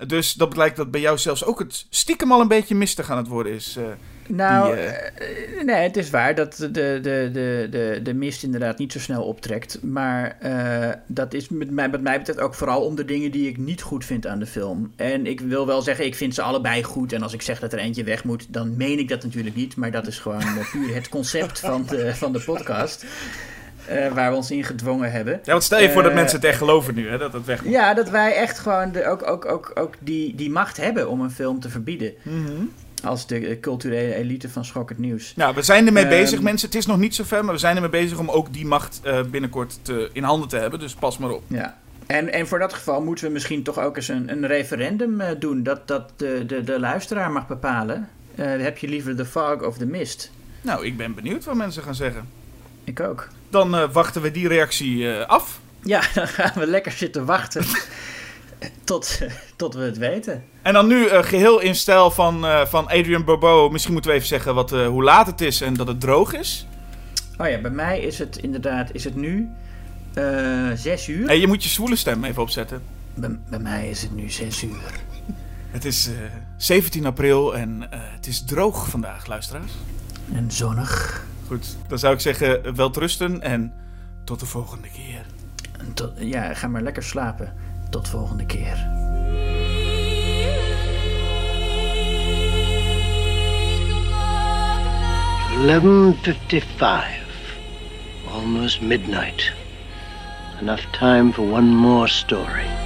Dus dat blijkt dat bij jou zelfs ook het stiekem al een beetje mistig aan het worden is. eh. Nou, Die, eh, eh, nee, het is waar dat de, de, de, de, de mist inderdaad niet zo snel optrekt. Maar eh, dat is met mij, wat mij betreft ook vooral om de dingen die ik niet goed vind aan de film. En ik wil wel zeggen, ik vind ze allebei goed. En als ik zeg dat er eentje weg moet, dan meen ik dat natuurlijk niet. Maar dat is gewoon puur het concept van de, van de podcast. waar we ons in gedwongen hebben. Ja, want stel je voor dat mensen het echt geloven nu, hè, dat het weg moet. Ja, dat wij echt gewoon de, ook, ook, ook, ook die, die macht hebben om een film te verbieden. Als de eh, culturele elite van Schokkend Nieuws. Nou, we zijn ermee Ehm, bezig, mensen. Het is nog niet zo ver, maar we zijn ermee bezig om ook die macht eh, binnenkort te, in handen te hebben. Dus pas maar op. Ja. En, en voor dat geval moeten we misschien toch ook eens een, een referendum eh, doen. Dat, dat de, de, de luisteraar mag bepalen. Heb je liever de fog of de mist? Nou, ik ben benieuwd wat mensen gaan zeggen. Ik ook. Dan wachten we die reactie af. Ja, *laughs* dan gaan we lekker zitten wachten. Tot, tot we het weten. En dan nu eh, geheel in stijl van, eh, van Adrian Bobo. Misschien moeten we even zeggen wat, eh, hoe laat het is en dat het droog is. Oh ja, bij mij is het inderdaad, is het nu zes uur. En je moet je zwoele stem even opzetten. Bij, bij mij is het nu zes uur. Het is eh, 17 april en het is droog vandaag, luisteraars. En zonnig. Goed, dan zou ik zeggen, welterusten en tot de volgende keer. Tot, ja, ga maar lekker slapen. Tot volgende keer. 11.55. Almost midnight. Enough time for one more story.